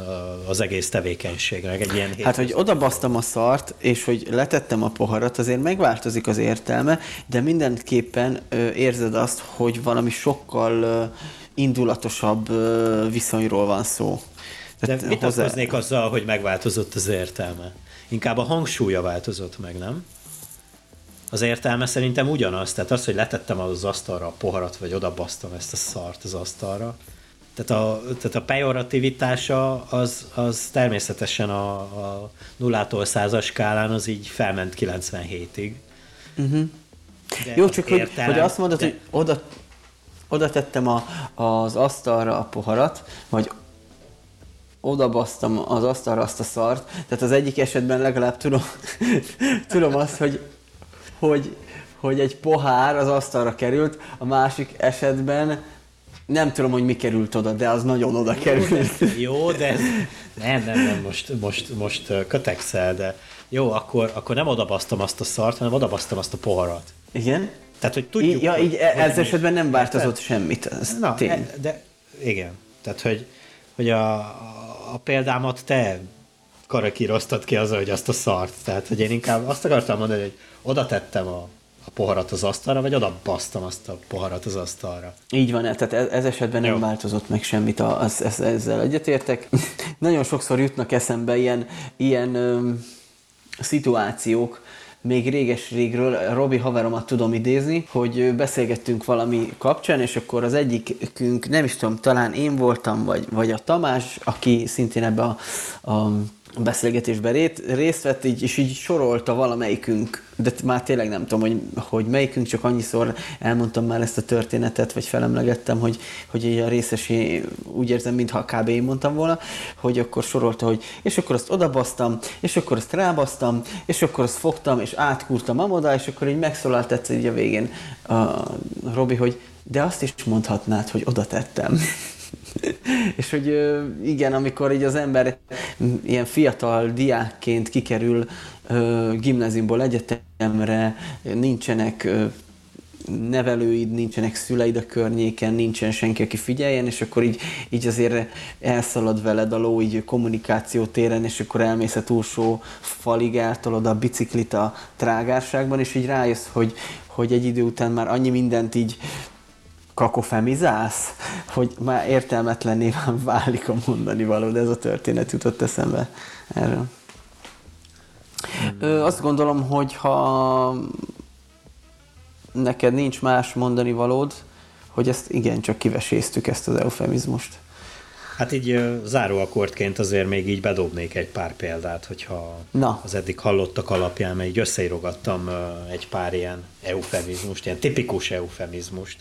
az egész tevékenységnek, egy ilyen Hát, hogy odabasztam a szart, és hogy letettem a poharat, azért megváltozik az értelme, de mindenképpen érzed azt, hogy valami sokkal indulatosabb viszonyról van szó. De Tehát vitatkoznék azzal, hogy megváltozott az értelme. Inkább a hangsúlya változott meg, nem? Az értelme szerintem ugyanaz. Tehát az, hogy letettem az asztalra a poharat, vagy odabasztam ezt a szart az asztalra. Tehát a, tehát a pejorativitása az, az természetesen a, a nullától százas skálán az így felment 97-ig. Uh-huh. De Jó, csak hogy, értelem- hogy azt mondod, de- hogy oda, oda tettem a, az asztalra a poharat, vagy oda basztam az asztalra azt a szart, tehát az egyik esetben legalább tudom, [laughs] tudom azt, hogy, hogy, hogy egy pohár az asztalra került, a másik esetben nem tudom, hogy mi került oda, de az nagyon oda került. Jó, de ez- [laughs] nem, nem, nem, most, most, most kötekszel, de jó, akkor, akkor nem odabasztam azt a szart, hanem odabasztam azt a poharat. Igen? Tehát, hogy tudjuk, Így, ja, hogy, így e- hogy ez esetben nem változott Érted? semmit, ez Na, tény. e- de igen. Tehát, hogy, hogy a, a példámat te karakíroztad ki azzal, hogy azt a szart. Tehát, hogy én inkább azt akartam mondani, hogy oda tettem a, a poharat az asztalra, vagy oda basztam azt a poharat az asztalra. Így van, tehát ez, ez esetben nem Jó. változott meg semmit, a- az, ez, ezzel egyetértek. [laughs] Nagyon sokszor jutnak eszembe ilyen, ilyen öm, szituációk, még réges-régről, Robi haveromat tudom idézni, hogy beszélgettünk valami kapcsán, és akkor az egyikünk, nem is tudom, talán én voltam, vagy, vagy a Tamás, aki szintén ebbe a, a beszélgetésben rét, részt vett, így, és így sorolta valamelyikünk, de már tényleg nem tudom, hogy, hogy melyikünk, csak annyiszor elmondtam már ezt a történetet, vagy felemlegettem, hogy, hogy így a részesé úgy érzem, mintha kb. én mondtam volna, hogy akkor sorolta, hogy és akkor azt odabasztam, és akkor azt rábasztam, és akkor azt fogtam, és átkúrtam amoda, és akkor így megszólalt egyszer így a végén a Robi, hogy de azt is mondhatnád, hogy oda tettem. [laughs] És hogy igen, amikor így az ember ilyen fiatal diákként kikerül gimnáziumból egyetemre, nincsenek nevelőid, nincsenek szüleid a környéken, nincsen senki, aki figyeljen, és akkor így, így azért elszalad veled a ló így kommunikáció téren, és akkor elmész a túlsó falig, eltolod a biciklit a trágárságban, és így rájössz, hogy, hogy egy idő után már annyi mindent így kakofemizálsz, hogy már értelmetlenné válik a mondani való, de ez a történet jutott eszembe erről. Ö, azt gondolom, hogy ha neked nincs más mondani valód, hogy ezt igen, csak kiveséztük ezt az eufemizmust. Hát így záróakordként azért még így bedobnék egy pár példát, hogyha Na. az eddig hallottak alapján, mert így összeirogattam egy pár ilyen eufemizmust, ilyen tipikus eufemizmust,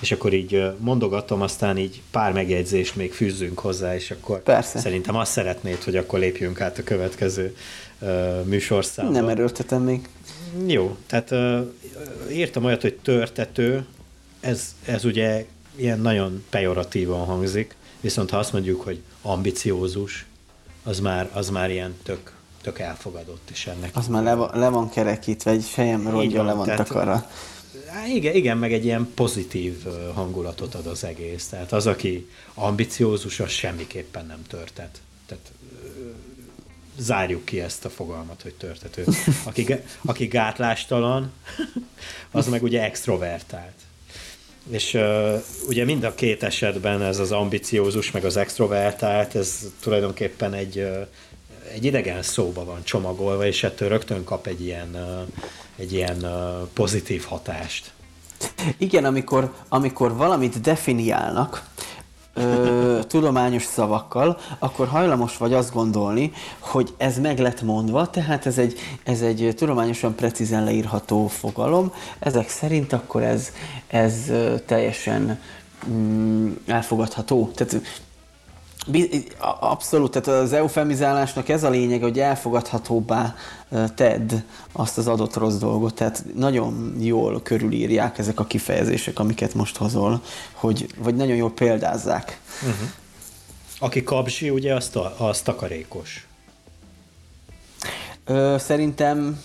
és akkor így mondogatom, aztán így pár megjegyzést még fűzzünk hozzá, és akkor Persze. szerintem azt szeretnéd, hogy akkor lépjünk át a következő uh, műsorszámba. Nem erőltetem még. Jó, tehát uh, írtam olyat, hogy törtető, ez, ez ugye ilyen nagyon pejoratívan hangzik, viszont ha azt mondjuk, hogy ambiciózus, az már, az már ilyen tök, tök elfogadott is ennek. Az már le, van, le van kerekítve, egy fejem rongyol le van tehát, Igen, igen, meg egy ilyen pozitív hangulatot ad az egész. Tehát az, aki ambiciózus, az semmiképpen nem törtet. Tehát zárjuk ki ezt a fogalmat, hogy törtető. Aki, aki gátlástalan, [laughs] az meg ugye extrovertált. És uh, ugye mind a két esetben ez az ambiciózus, meg az extrovertált, ez tulajdonképpen egy, uh, egy idegen szóba van csomagolva, és ettől rögtön kap egy ilyen, uh, egy ilyen pozitív hatást. Igen, amikor, amikor valamit definiálnak, ö, tudományos szavakkal, akkor hajlamos vagy azt gondolni, hogy ez meg lett mondva, tehát ez egy, ez egy tudományosan precízen leírható fogalom. Ezek szerint akkor ez, ez teljesen mm, elfogadható. Tehát Abszolút, tehát az eufemizálásnak ez a lényeg, hogy elfogadhatóbbá tedd azt az adott rossz dolgot, tehát nagyon jól körülírják ezek a kifejezések, amiket most hozol, hogy, vagy nagyon jól példázzák. Uh-huh. Aki kapzsi, ugye az, ta, az takarékos. Ö, szerintem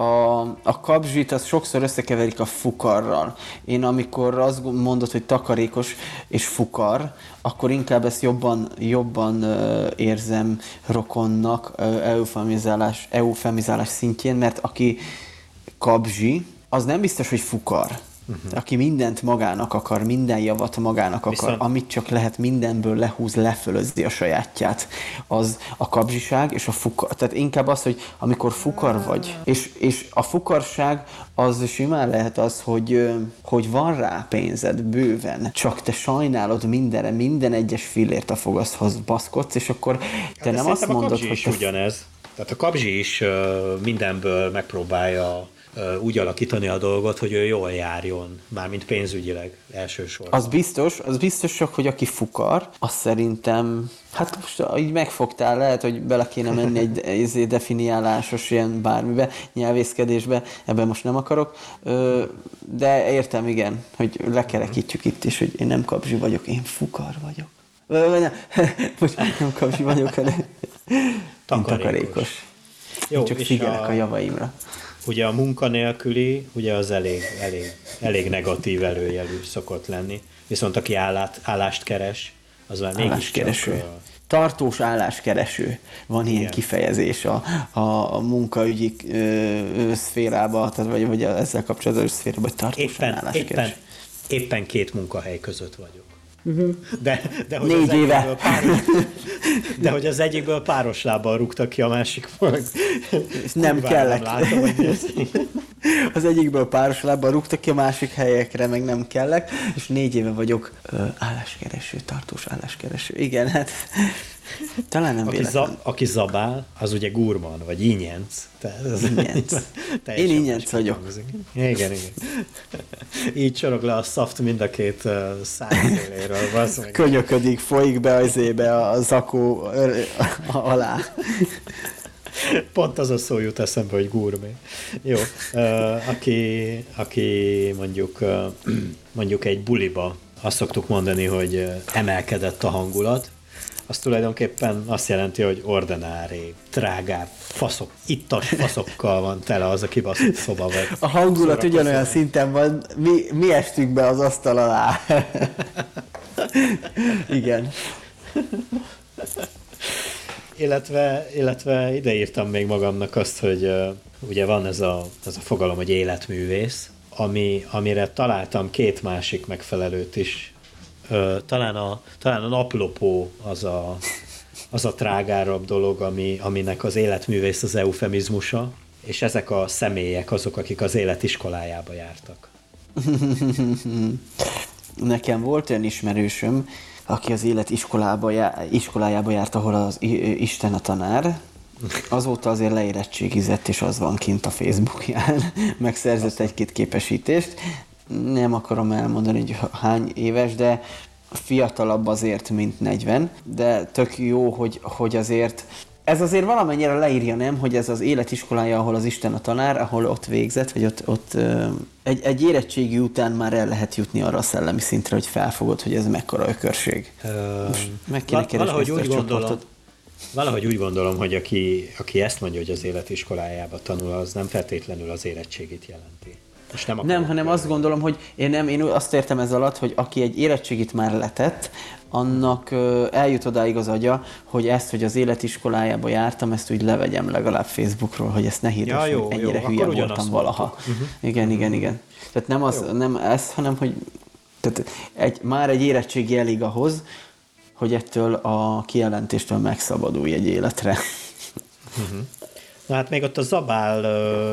a, a kapzsit az sokszor összekeverik a fukarral. Én amikor azt mondod, hogy takarékos és fukar, akkor inkább ezt jobban, jobban uh, érzem rokonnak uh, eufemizálás, eufemizálás szintjén, mert aki kapzsi, az nem biztos, hogy fukar uh-huh. aki mindent magának akar, minden javat magának akar, Viszont... amit csak lehet mindenből lehúz, lefölözzi a sajátját, az a kapzsiság és a fukar. Tehát inkább az, hogy amikor fukar vagy, és, és a fukarság az simán lehet az, hogy, hogy van rá pénzed bőven, csak te sajnálod mindenre, minden egyes fillért a fogaszhoz baszkodsz, és akkor te hát nem azt mondod, hogy... Te... ugyanez. Tehát a kapzsi is mindenből megpróbálja úgy alakítani a dolgot, hogy ő jól járjon, mármint pénzügyileg elsősorban. Az biztos, az biztos csak, hogy aki fukar, az szerintem, hát most így megfogtál, lehet, hogy bele kéne menni egy, egy [laughs] definiálásos ilyen bármibe, nyelvészkedésbe, ebben most nem akarok, de értem, igen, hogy lekerekítjük itt is, hogy én nem kapzsi vagyok, én fukar vagyok. Most [laughs] nem kapzsi vagyok, hanem takarékos. Jó, csak figyelek a... a javaimra ugye a munkanélküli, ugye az elég, elég, elég negatív előjelű szokott lenni, viszont aki állát, állást keres, az már mégis kereső. A... Tartós álláskereső. Van ilyen Igen. kifejezés a, a, a munkaügyi ö, szférában, tehát vagy, vagy ezzel kapcsolatos szférában, hogy tartós éppen, álláskereső. Éppen, éppen két munkahely között vagyok. Uh-huh. De, de hogy Négy az éve. Páros, de hogy az egyikből páros lábbal rúgtak ki, a másik meg. Nem kellett. Nem látom, hogy az egyikből páros lábbal rúgtak ki, a másik helyekre meg nem kellek, és négy éve vagyok ö, álláskereső, tartós álláskereső. Igen, hát talán nem aki, za, aki zabál, az ugye gurman, vagy ínyenc. ínyenc. [laughs] Én ínyenc vagyok. Hangzik. Igen, igen. [laughs] Így csorog le a szaft mind a két uh, szájszéléről. Könyöködik, folyik be az ébe a zakó alá. Pont az a szó jut eszembe, hogy gurmé. Jó, aki, aki mondjuk, mondjuk egy buliba azt szoktuk mondani, hogy emelkedett a hangulat, az tulajdonképpen azt jelenti, hogy ordinári, drágább, faszok, ittas faszokkal van tele az a kibaszott szoba. Vagy a hangulat ugyanolyan szinten van, mi, mi estünk be az asztal alá. [laughs] Igen. Illetve, illetve ide írtam még magamnak azt, hogy uh, ugye van ez a, ez a fogalom, hogy életművész, ami, amire találtam két másik megfelelőt is talán a, talán a naplopó az a, az a trágárabb dolog, ami, aminek az életművész az eufemizmusa, és ezek a személyek azok, akik az életiskolájába jártak. [laughs] Nekem volt olyan ismerősöm, aki az élet iskolába, já, iskolájába járt, ahol az Isten a tanár, azóta azért leérettségizett, és az van kint a Facebookján, [laughs] megszerzett egy-két képesítést. Nem akarom elmondani, hogy hány éves, de fiatalabb azért, mint 40, de tök jó, hogy, hogy azért ez azért valamennyire leírja, nem, hogy ez az életiskolája, ahol az Isten a tanár, ahol ott végzett, vagy ott, ott egy, egy érettségi után már el lehet jutni arra a szellemi szintre, hogy felfogod, hogy ez mekkora ökörség. Most meg kéne val- valahogy úgy gondolom, Valahogy úgy gondolom, hogy aki, aki ezt mondja, hogy az életiskolájába tanul, az nem feltétlenül az érettségit jelenti. Most nem, nem hanem azt gondolom, hogy én nem, én azt értem ez alatt, hogy aki egy érettségit már letett, annak eljut odáig az agya, hogy ezt, hogy az életiskolájába jártam, ezt úgy levegyem legalább Facebookról, hogy ezt ne hirdessem, ja, jó, hogy ennyire jó, hülye voltam valaha. Uh-huh. Igen, igen, igen. Tehát nem, az, nem ez, hanem hogy tehát egy, már egy érettségi elég ahhoz, hogy ettől a kijelentéstől megszabadulj egy életre. Uh-huh. Na hát még ott a zabál,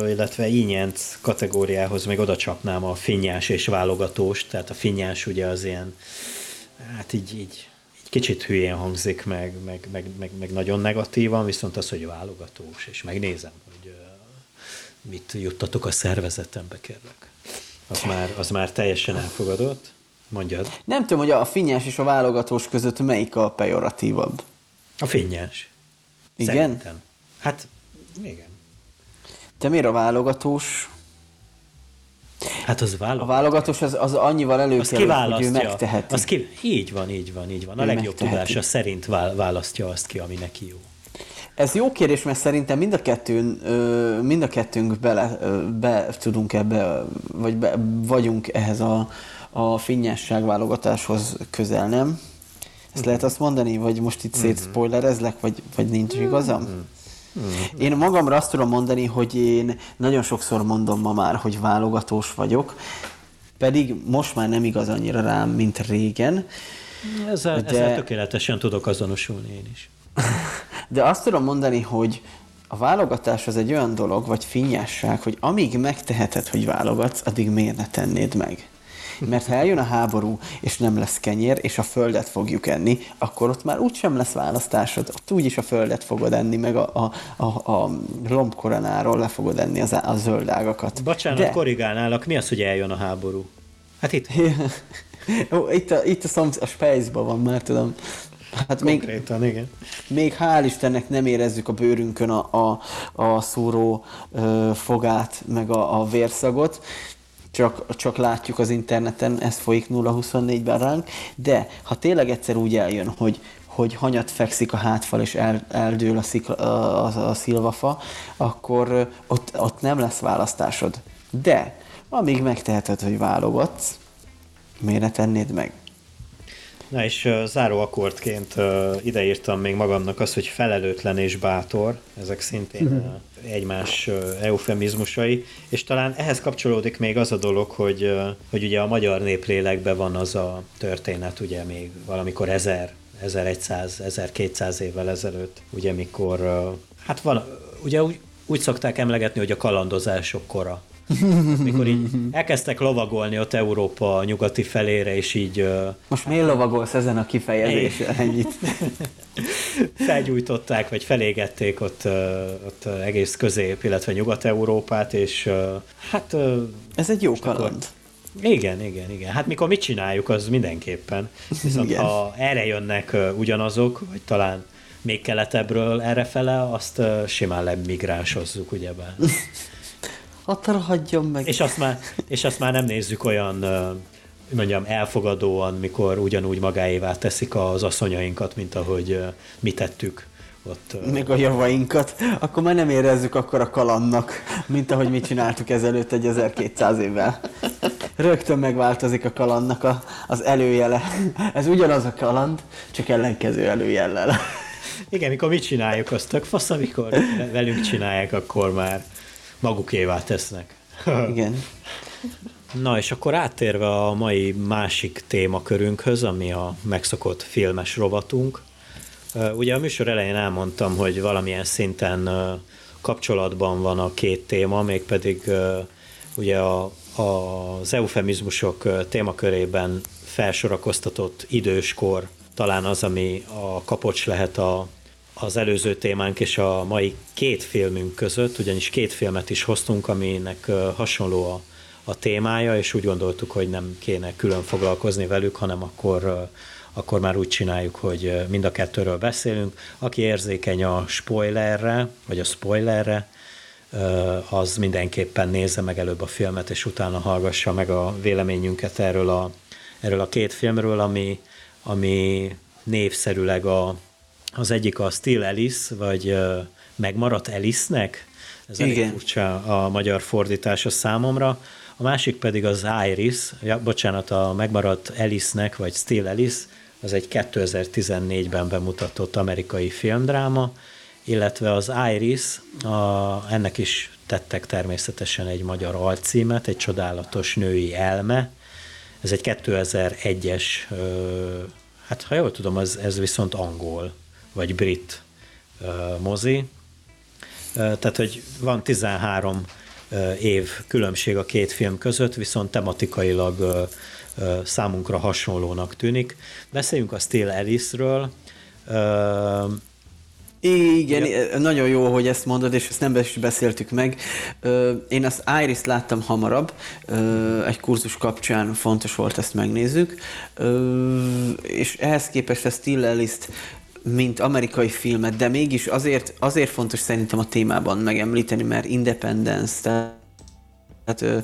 illetve ínyenc kategóriához még oda csapnám a finnyás és válogatós, tehát a finnyás ugye az ilyen, hát így, így, így kicsit hülyén hangzik, meg, meg, meg, meg, meg nagyon negatívan, viszont az, hogy válogatós, és megnézem, hogy mit juttatok a szervezetembe, kérlek. Az már, az már teljesen elfogadott. Mondjad. Nem tudom, hogy a finnyás és a válogatós között melyik a pejoratívabb. A finnyás. Igen? Szerintem. Hát igen. Te miért a válogatós? Hát az válogatós. A válogatós az, az annyival előkerül, hogy ő megteheti. Az ki, így van, így van, így van. A ő legjobb megteheti. tudása szerint választja azt ki, ami neki jó. Ez jó kérdés, mert szerintem mind a kettőn, mind a kettőnk bele, be tudunk ebbe, vagy be, vagyunk ehhez a, a finnyásság válogatáshoz közel, nem? Ezt mm-hmm. lehet azt mondani, vagy most itt mm-hmm. szétszpoilerezlek, vagy, vagy nincs igazam? Mm-hmm. Én magamra azt tudom mondani, hogy én nagyon sokszor mondom ma már, hogy válogatós vagyok, pedig most már nem igaz annyira rám, mint régen. Ezzel, de... ezzel tökéletesen tudok azonosulni én is. [laughs] De azt tudom mondani, hogy a válogatás az egy olyan dolog, vagy finnyásság, hogy amíg megteheted, hogy válogatsz, addig miért ne tennéd meg? Mert ha eljön a háború, és nem lesz kenyér, és a földet fogjuk enni, akkor ott már úgysem lesz választásod. Ott úgyis a földet fogod enni, meg a, a, a, a lombkoronáról le fogod enni az, a zöld ágakat. Bocsánat, De... korrigálnálak, mi az, hogy eljön a háború? Hát itt. [laughs] Ó, itt a, itt a, szomsz, a Space-ban van már, tudom. Hát Konkrétan, még, igen. Még hál' Istennek nem érezzük a bőrünkön a, a, a szúró ö, fogát, meg a, a vérszagot, csak, csak látjuk az interneten, ez folyik 0-24-ben ránk, de ha tényleg egyszer úgy eljön, hogy, hogy hanyat fekszik a hátfal és el, eldől a, szikla, a, a, szilvafa, akkor ott, ott nem lesz választásod. De amíg megteheted, hogy válogatsz, miért ne tennéd meg? Na és uh, záró akkordként uh, ideírtam még magamnak azt, hogy felelőtlen és bátor, ezek szintén uh, egymás uh, eufemizmusai, és talán ehhez kapcsolódik még az a dolog, hogy, uh, hogy ugye a magyar néplélekben van az a történet, ugye még valamikor 1000, 1100, 1200 évvel ezelőtt, ugye mikor, uh, hát van, ugye úgy, úgy szokták emlegetni, hogy a kalandozások kora. Mikor így elkezdtek lovagolni ott Európa nyugati felére, és így... Most miért lovagolsz ezen a kifejezésen ennyit? Felgyújtották, vagy felégették ott, ott egész közép, illetve Nyugat-Európát, és hát... Ez egy jó kaland. Akkor, igen, igen, igen. Hát mikor mit csináljuk, az mindenképpen. Viszont igen. ha erre jönnek ugyanazok, vagy talán még keletebbről errefele, azt simán lemigrásozzuk, ugyebár. Határa hagyjon meg. És azt már, és azt már nem nézzük olyan mondjam, elfogadóan, mikor ugyanúgy magáévá teszik az asszonyainkat, mint ahogy mi tettük ott. Még a javainkat, akkor már nem érezzük akkor a kalannak, mint ahogy mi csináltuk ezelőtt egy 1200 évvel. Rögtön megváltozik a kalannak a, az előjele. Ez ugyanaz a kaland, csak ellenkező előjellel. Igen, mikor mit csináljuk, az tök fasz, amikor velünk csinálják, akkor már magukévá tesznek. [laughs] Igen. Na és akkor áttérve a mai másik témakörünkhöz, ami a megszokott filmes rovatunk. Ugye a műsor elején elmondtam, hogy valamilyen szinten kapcsolatban van a két téma, mégpedig ugye a, a, az eufemizmusok témakörében felsorakoztatott időskor talán az, ami a kapocs lehet a, az előző témánk és a mai két filmünk között, ugyanis két filmet is hoztunk, aminek hasonló a, a témája, és úgy gondoltuk, hogy nem kéne külön foglalkozni velük, hanem akkor, akkor már úgy csináljuk, hogy mind a kettőről beszélünk. Aki érzékeny a spoilerre, vagy a spoilerre, az mindenképpen nézze meg előbb a filmet, és utána hallgassa meg a véleményünket erről a, erről a két filmről, ami, ami névszerűleg a, az egyik a Still Alice, vagy megmaradt Alice-nek, ez Igen. elég furcsa a magyar fordítása számomra. A másik pedig az Iris, ja, bocsánat, a megmaradt Alice-nek, vagy Still Alice, az egy 2014-ben bemutatott amerikai filmdráma, illetve az Iris, a, ennek is tettek természetesen egy magyar alcímet, egy csodálatos női elme. Ez egy 2001-es, hát ha jól tudom, ez, ez viszont angol, vagy brit mozi. Tehát, hogy van 13 év különbség a két film között, viszont tematikailag számunkra hasonlónak tűnik. Beszéljünk a Still Alice-ről. Igen, ja. nagyon jó, hogy ezt mondod, és ezt nem is beszéltük meg. Én az Iris láttam hamarabb, egy kurzus kapcsán fontos volt ezt megnézzük, és ehhez képest a Still Alice-t mint amerikai filmet, de mégis azért, azért fontos szerintem a témában megemlíteni, mert Independence, tehát ö,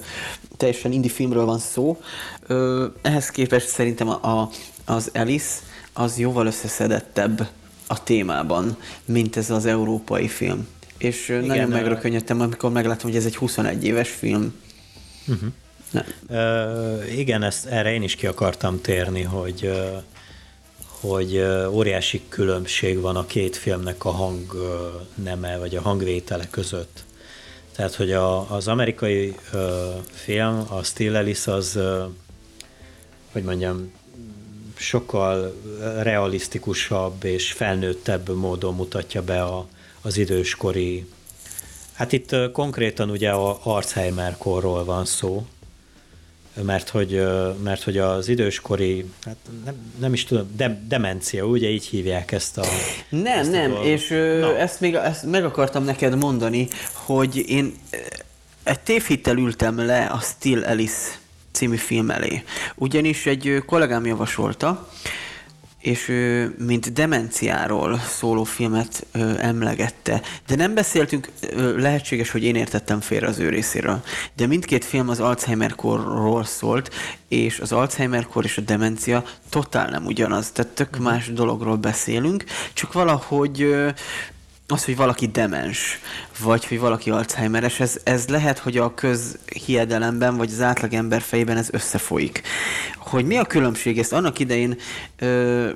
teljesen indie filmről van szó. Ö, ehhez képest szerintem a, a, az Alice az jóval összeszedettebb a témában, mint ez az európai film. És Igen, nagyon megrökönyödtem, amikor megláttam, hogy ez egy 21 éves film. Uh-huh. Uh, igen, ezt, erre én is ki akartam térni, hogy hogy óriási különbség van a két filmnek a hang neme, vagy a hangvétele között. Tehát, hogy a, az amerikai uh, film, a Still Alice az, uh, hogy mondjam, sokkal realisztikusabb és felnőttebb módon mutatja be a, az időskori. Hát itt uh, konkrétan ugye a Alzheimer korról van szó, mert hogy, mert hogy az időskori, hát nem, nem is tudom, de, demencia, ugye így hívják ezt a... Nem, ezt nem, a és Na. ezt még ezt meg akartam neked mondani, hogy én egy tévhittel ültem le a Still Alice című film elé. Ugyanis egy kollégám javasolta, és ő, mint demenciáról szóló filmet ö, emlegette. De nem beszéltünk, ö, lehetséges, hogy én értettem félre az ő részéről. De mindkét film az Alzheimer-korról szólt, és az Alzheimer-kor és a demencia totál nem ugyanaz. Tehát tök mhm. más dologról beszélünk, csak valahogy ö, az, hogy valaki demens, vagy hogy valaki Alzheimeres, ez, ez lehet, hogy a közhiedelemben, vagy az átlagember fejében ez összefolyik. Hogy mi a különbség? Ezt annak idején ö,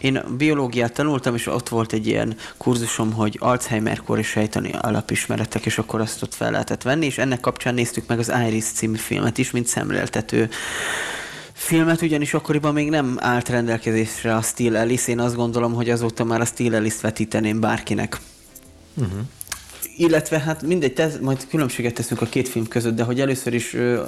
én biológiát tanultam, és ott volt egy ilyen kurzusom, hogy Alzheimer-kor és sejtani alapismeretek, és akkor azt ott fel lehetett venni, és ennek kapcsán néztük meg az Iris című filmet is, mint szemléltető filmet, ugyanis akkoriban még nem állt rendelkezésre a Steel Alice. Én azt gondolom, hogy azóta már a Steel Alice-t vetíteném bárkinek. Uh-huh. Illetve hát mindegy, tesz, majd különbséget teszünk a két film között, de hogy először is ö,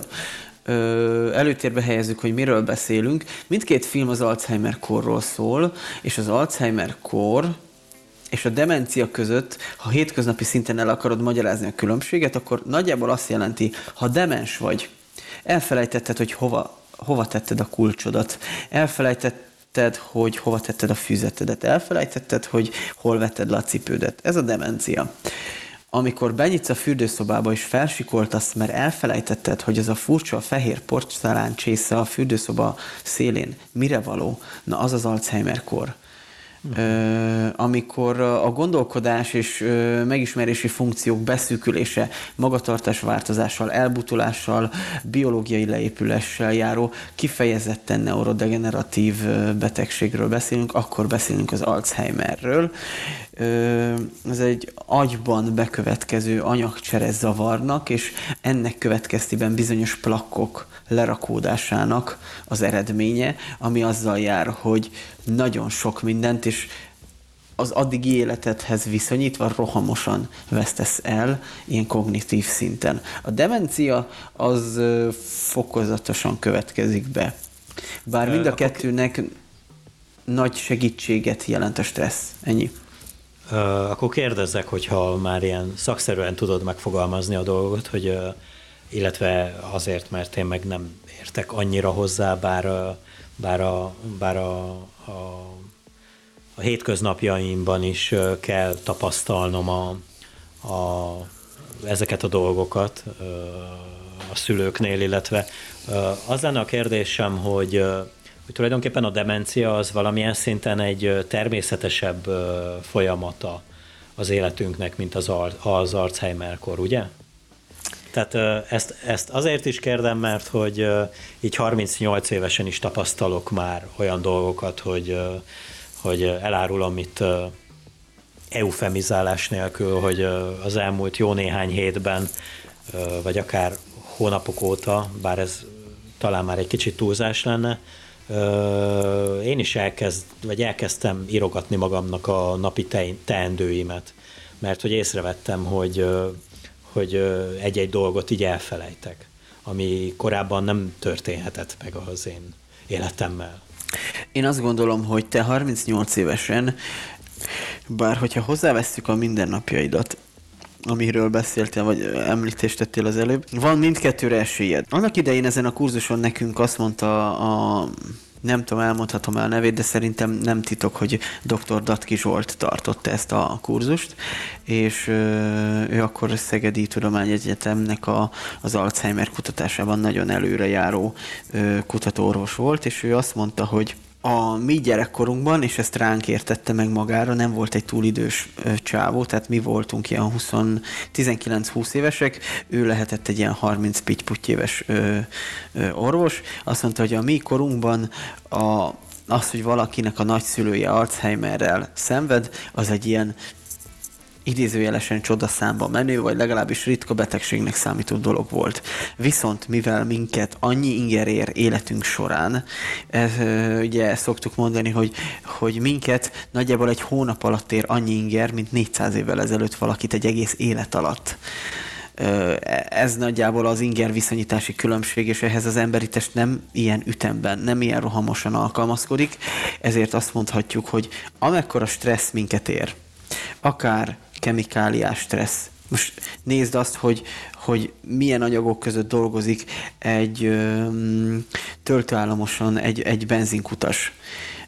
ö, előtérbe helyezzük, hogy miről beszélünk. Mindkét film az Alzheimer korról szól, és az Alzheimer kor és a demencia között, ha hétköznapi szinten el akarod magyarázni a különbséget, akkor nagyjából azt jelenti, ha demens vagy, elfelejtetted, hogy hova hova tetted a kulcsodat, elfelejtetted, hogy hova tetted a füzetedet, elfelejtetted, hogy hol vetted le a cipődet. Ez a demencia. Amikor benyitsz a fürdőszobába és felsikoltasz, mert elfelejtetted, hogy az a furcsa fehér porcelán csésze a fürdőszoba szélén mire való, na az az Amikor a gondolkodás és megismerési funkciók beszűkülése, magatartás változással, elbutulással, biológiai leépüléssel járó kifejezetten neurodegeneratív betegségről beszélünk, akkor beszélünk az Alzheimerről. Ez egy agyban bekövetkező anyagcsere zavarnak, és ennek következtében bizonyos plakkok lerakódásának az eredménye, ami azzal jár, hogy nagyon sok mindent, és az addigi életedhez viszonyítva rohamosan vesztesz el ilyen kognitív szinten. A demencia az fokozatosan következik be. Bár mind a kettőnek nagy segítséget jelent a stressz. Ennyi. Akkor kérdezzek, hogyha már ilyen szakszerűen tudod megfogalmazni a dolgot, hogy illetve azért, mert én meg nem értek annyira hozzá, bár, bár, a, bár a, a, a hétköznapjaimban is kell tapasztalnom a, a, ezeket a dolgokat a szülőknél, illetve az lenne a kérdésem, hogy, hogy tulajdonképpen a demencia az valamilyen szinten egy természetesebb folyamata az életünknek, mint az, az Alzheimer-kor, ugye? Tehát ezt, ezt azért is kérdem, mert hogy így 38 évesen is tapasztalok már olyan dolgokat, hogy, hogy elárulom itt eufemizálás nélkül, hogy az elmúlt jó néhány hétben, vagy akár hónapok óta, bár ez talán már egy kicsit túlzás lenne, én is elkezd, vagy elkezdtem írogatni magamnak a napi teendőimet, mert hogy észrevettem, hogy, hogy egy-egy dolgot így elfelejtek, ami korábban nem történhetett meg az én életemmel. Én azt gondolom, hogy te 38 évesen, bár hogyha hozzáveszünk a mindennapjaidat, amiről beszéltél, vagy említést tettél az előbb. Van mindkettőre esélyed. Annak idején ezen a kurzuson nekünk azt mondta a nem tudom, elmondhatom el a nevét, de szerintem nem titok, hogy dr. Datki Zsolt tartotta ezt a kurzust, és ő akkor a Szegedi Tudományegyetemnek a, az Alzheimer kutatásában nagyon előrejáró kutatóorvos volt, és ő azt mondta, hogy a mi gyerekkorunkban, és ezt ránk értette meg magára, nem volt egy túl idős csávó, tehát mi voltunk ilyen 19-20 évesek, ő lehetett egy ilyen 30 pitty éves ö, ö, orvos. Azt mondta, hogy a mi korunkban a, az, hogy valakinek a nagyszülője Alzheimerrel szenved, az egy ilyen idézőjelesen csodaszámba menő, vagy legalábbis ritka betegségnek számító dolog volt. Viszont mivel minket annyi inger ér életünk során, ez, ugye szoktuk mondani, hogy, hogy minket nagyjából egy hónap alatt ér annyi inger, mint 400 évvel ezelőtt valakit egy egész élet alatt ez nagyjából az inger viszonyítási különbség, és ehhez az emberi test nem ilyen ütemben, nem ilyen rohamosan alkalmazkodik, ezért azt mondhatjuk, hogy amekkora stressz minket ér, akár kemikáliás stressz. Most nézd azt, hogy, hogy milyen anyagok között dolgozik egy ö, egy, egy benzinkutas.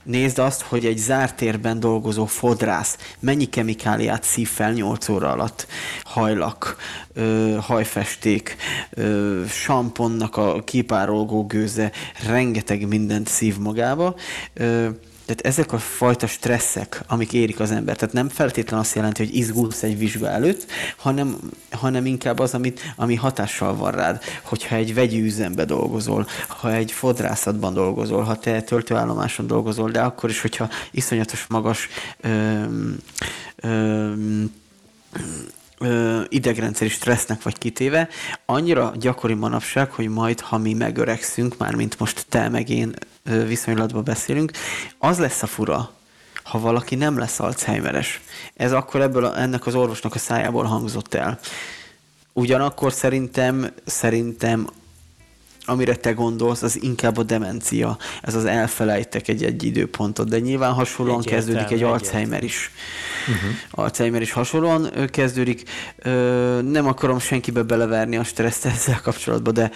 Nézd azt, hogy egy zárt térben dolgozó fodrász mennyi kemikáliát szív fel 8 óra alatt. Hajlak, ö, hajfesték, ö, samponnak a kipárolgó gőze, rengeteg mindent szív magába. Ö, tehát ezek a fajta stresszek, amik érik az ember, tehát nem feltétlenül azt jelenti, hogy izgulsz egy vizsga előtt, hanem, hanem inkább az, amit, ami hatással van rád. Hogyha egy vegyi üzembe dolgozol, ha egy fodrászatban dolgozol, ha te töltőállomáson dolgozol, de akkor is, hogyha iszonyatos magas öm, öm, ö, idegrendszeri stressznek vagy kitéve, annyira gyakori manapság, hogy majd, ha mi megöregszünk, már mint most te meg én ö, viszonylatban beszélünk, az lesz a fura, ha valaki nem lesz Alzheimeres. Ez akkor ebből a, ennek az orvosnak a szájából hangzott el. Ugyanakkor szerintem, szerintem amire te gondolsz, az inkább a demencia. Ez az elfelejtek egy-egy időpontot, de nyilván hasonlóan Egyértelmű, kezdődik egy Alzheimer is. Uh-huh. Alzheimer is hasonlóan kezdődik. Nem akarom senkibe beleverni a stresszt ezzel kapcsolatban, de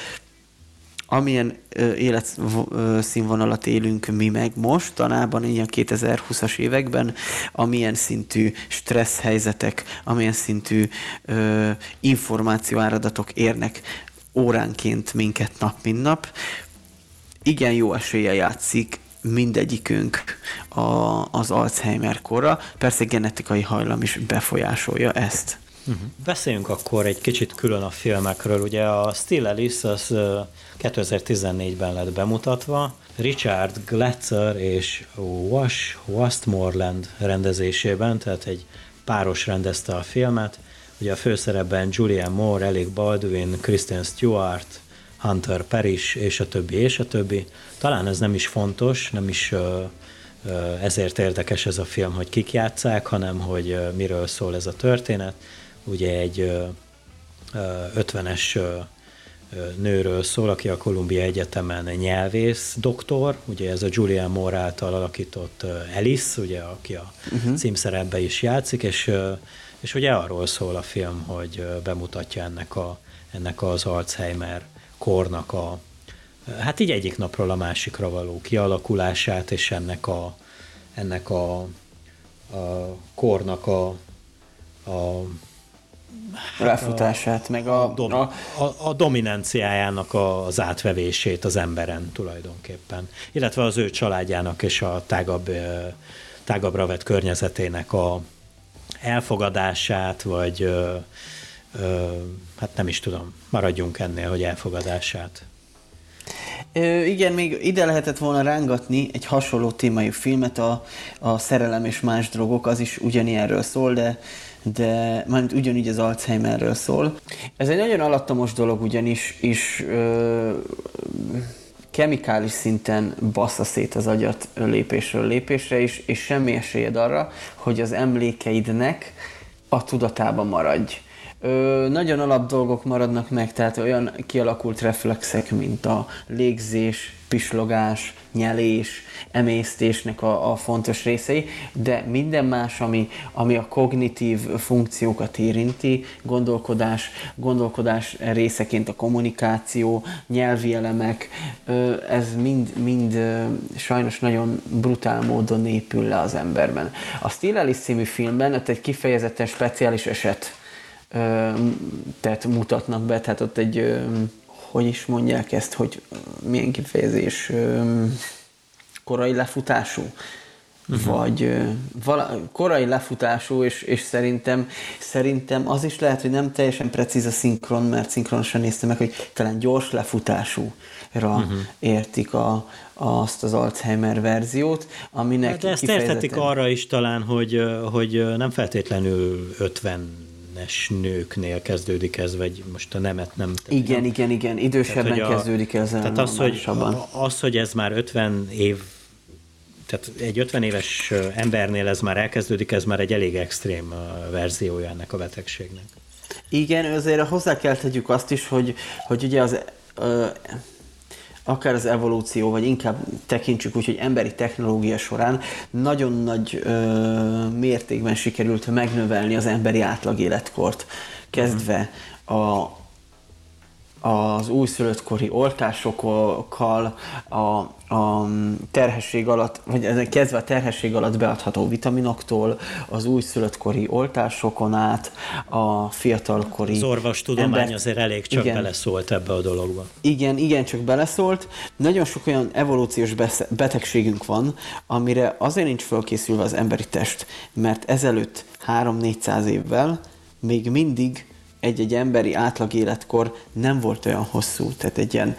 amilyen életszínvonalat élünk mi meg most, tanában ilyen 2020-as években, amilyen szintű stressz helyzetek, amilyen szintű ö, információáradatok érnek óránként minket nap, mint nap. Igen jó esélye játszik mindegyikünk a, az Alzheimer korra. Persze genetikai hajlam is befolyásolja ezt. Uh-huh. Beszéljünk akkor egy kicsit külön a filmekről. Ugye a Still Alice az 2014-ben lett bemutatva, Richard Gletzer és Wash Westmoreland rendezésében, tehát egy páros rendezte a filmet. Ugye a főszerepben Julian Moore, Alec Baldwin, Kristen Stewart, Hunter Perish, és a többi, és a többi. Talán ez nem is fontos, nem is ezért érdekes ez a film, hogy kik játszák, hanem hogy miről szól ez a történet. Ugye egy 50-es nőről szól, aki a Columbia Egyetemen nyelvész doktor, ugye ez a Julian Moore által alakított Alice, ugye, aki a uh-huh. címszerepbe is játszik, és, és ugye arról szól a film, hogy bemutatja ennek, a, ennek az Alzheimer kornak a, hát így egyik napról a másikra való kialakulását, és ennek a, ennek a, a kornak a, a hát lefutását, a, meg a, a, dom, a, a, a dominanciájának az átvevését az emberen tulajdonképpen, illetve az ő családjának és a tágabb, tágabbra vett környezetének a elfogadását, vagy ö, ö, hát nem is tudom, maradjunk ennél, hogy elfogadását. Ö, igen, még ide lehetett volna rángatni egy hasonló témájú filmet, a, a Szerelem és más drogok, az is ugyanilyenről szól, de de mármint ugyanígy az Alzheimerről szól. Ez egy nagyon alattomos dolog, ugyanis is ö, kemikális szinten bassza szét az agyat lépésről lépésre, és, és semmi esélyed arra, hogy az emlékeidnek a tudatában maradj. Ö, nagyon alap dolgok maradnak meg, tehát olyan kialakult reflexek, mint a légzés, pislogás, nyelés, emésztésnek a, a fontos részei, de minden más, ami, ami a kognitív funkciókat érinti, gondolkodás, gondolkodás részeként a kommunikáció, nyelvi elemek, ez mind, mind sajnos nagyon brutál módon épül le az emberben. A Steel Alice című filmben ott egy kifejezetten speciális eset tehát mutatnak be, tehát ott egy, hogy is mondják ezt, hogy milyen kifejezés, korai lefutású, uh-huh. vagy vala, korai lefutású, és, és szerintem, szerintem az is lehet, hogy nem teljesen precíz a szinkron, mert szinkronosan néztem meg, hogy talán gyors lefutásúra uh-huh. értik a, azt az Alzheimer verziót, aminek De ezt kifejezetten... érthetik arra is talán, hogy, hogy nem feltétlenül 50 es nőknél kezdődik ez, vagy most a nemet nem... Igen, nem. igen, igen, idősebben tehát, kezdődik ez. Tehát az hogy, az, hogy ez már 50 év tehát egy 50 éves embernél ez már elkezdődik, ez már egy elég extrém verziója ennek a betegségnek. Igen, azért hozzá kell tegyük azt is, hogy, hogy ugye az ö, akár az evolúció, vagy inkább tekintsük úgy, hogy emberi technológia során nagyon nagy ö, mértékben sikerült megnövelni az emberi átlagéletkort, kezdve a az újszülöttkori oltásokkal, a, a terhesség alatt, vagy kezdve a terhesség alatt beadható vitaminoktól, az újszülöttkori oltásokon át, a fiatalkori... Az orvostudomány ember... azért elég csak igen, beleszólt ebbe a dologba. Igen, igen, csak beleszólt. Nagyon sok olyan evolúciós betegségünk van, amire azért nincs fölkészülve az emberi test, mert ezelőtt 3-400 évvel még mindig egy-egy emberi átlag életkor nem volt olyan hosszú, tehát egy ilyen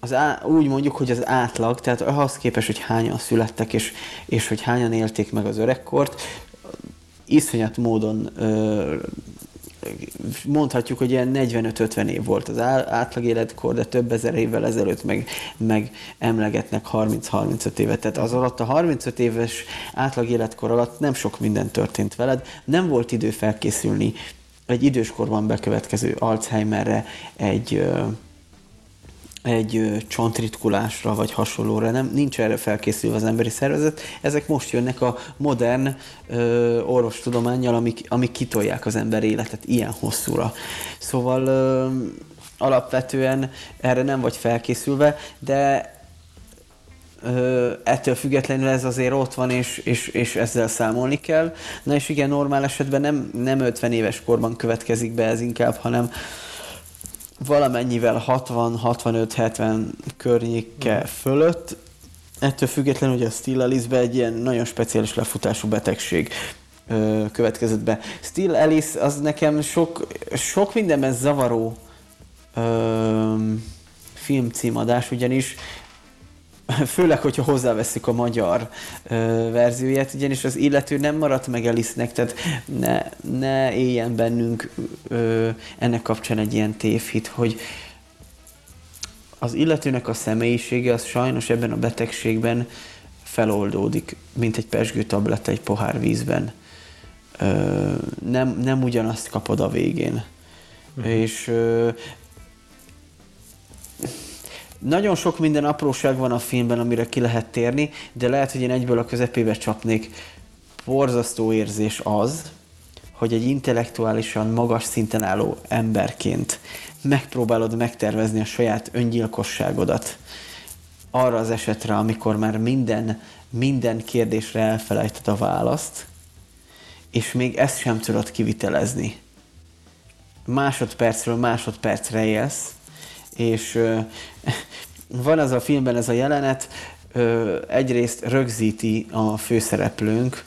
az á, úgy mondjuk, hogy az átlag, tehát ahhoz képest, hogy hányan születtek, és, és hogy hányan élték meg az öregkort, iszonyat módon ö, mondhatjuk, hogy ilyen 45-50 év volt az átlag életkor, de több ezer évvel ezelőtt meg, meg emlegetnek 30-35 évet. Tehát az alatt a 35 éves átlag életkor alatt nem sok minden történt veled, nem volt idő felkészülni egy időskorban bekövetkező Alzheimerre, egy, egy csontritkulásra vagy hasonlóra, nem, nincs erre felkészülve az emberi szervezet. Ezek most jönnek a modern ö, orvostudományjal, amik, amik kitolják az ember életet ilyen hosszúra. Szóval ö, alapvetően erre nem vagy felkészülve, de ettől függetlenül ez azért ott van, és, és, és ezzel számolni kell. Na és igen, normál esetben nem, nem 50 éves korban következik be ez inkább, hanem valamennyivel 60-65-70 környéke mm. fölött. Ettől függetlenül, hogy a Still Alice egy ilyen nagyon speciális lefutású betegség következett be. Still Alice az nekem sok, sok mindenben zavaró ö, filmcímadás, ugyanis [laughs] főleg, hogyha hozzáveszik a magyar ö, verzióját, ugyanis az illető nem maradt meg Elisznek, tehát ne, ne éljen bennünk ö, ennek kapcsán egy ilyen tévhit, hogy az illetőnek a személyisége az sajnos ebben a betegségben feloldódik, mint egy pesgő tabletta egy pohár vízben. Ö, nem, nem ugyanazt kapod a végén. Uh-huh. És ö, nagyon sok minden apróság van a filmben, amire ki lehet térni, de lehet, hogy én egyből a közepébe csapnék. Borzasztó érzés az, hogy egy intellektuálisan magas szinten álló emberként megpróbálod megtervezni a saját öngyilkosságodat arra az esetre, amikor már minden, minden kérdésre elfelejted a választ, és még ezt sem tudod kivitelezni. Másodpercről másodpercre élsz, és ö, van az a filmben ez a jelenet, egyrészt rögzíti a főszereplőnk,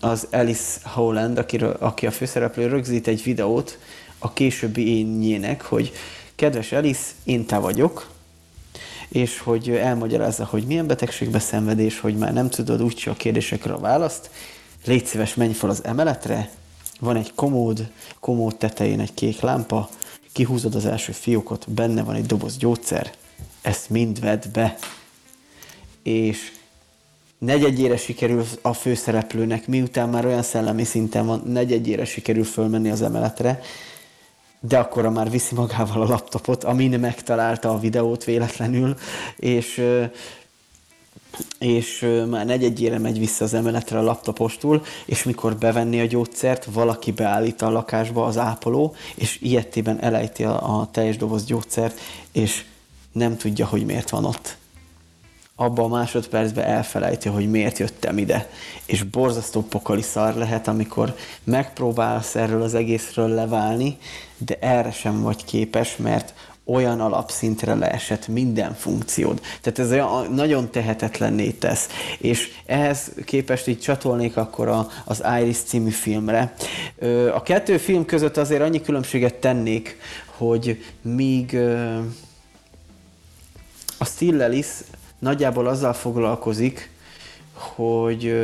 az Alice Holland, akiről, aki a főszereplő, rögzít egy videót a későbbi énjének, hogy kedves Alice, én te vagyok, és hogy elmagyarázza, hogy milyen betegségbe szenvedés, hogy már nem tudod úgyse a kérdésekre a választ, légy szíves, menj fel az emeletre, van egy komód, komód tetején egy kék lámpa, kihúzod az első fiókot, benne van egy doboz gyógyszer, ezt mind vedd be. És negyedjére sikerül a főszereplőnek, miután már olyan szellemi szinten van, negyedjére sikerül fölmenni az emeletre, de akkor már viszi magával a laptopot, amin megtalálta a videót véletlenül, és és már negyedjére megy vissza az emeletre a laptopostul, és mikor bevenni a gyógyszert, valaki beállít a lakásba az ápoló, és ilyettében elejti a, a teljes doboz gyógyszert, és nem tudja, hogy miért van ott. Abban a másodpercben elfelejti, hogy miért jöttem ide. És borzasztó pokoli szar lehet, amikor megpróbálsz erről az egészről leválni, de erre sem vagy képes, mert olyan alapszintre leesett minden funkciód. Tehát ez olyan, nagyon tehetetlenné tesz. És ehhez képest így csatolnék akkor a, az Iris című filmre. A kettő film között azért annyi különbséget tennék, hogy míg a Stillelis nagyjából azzal foglalkozik, hogy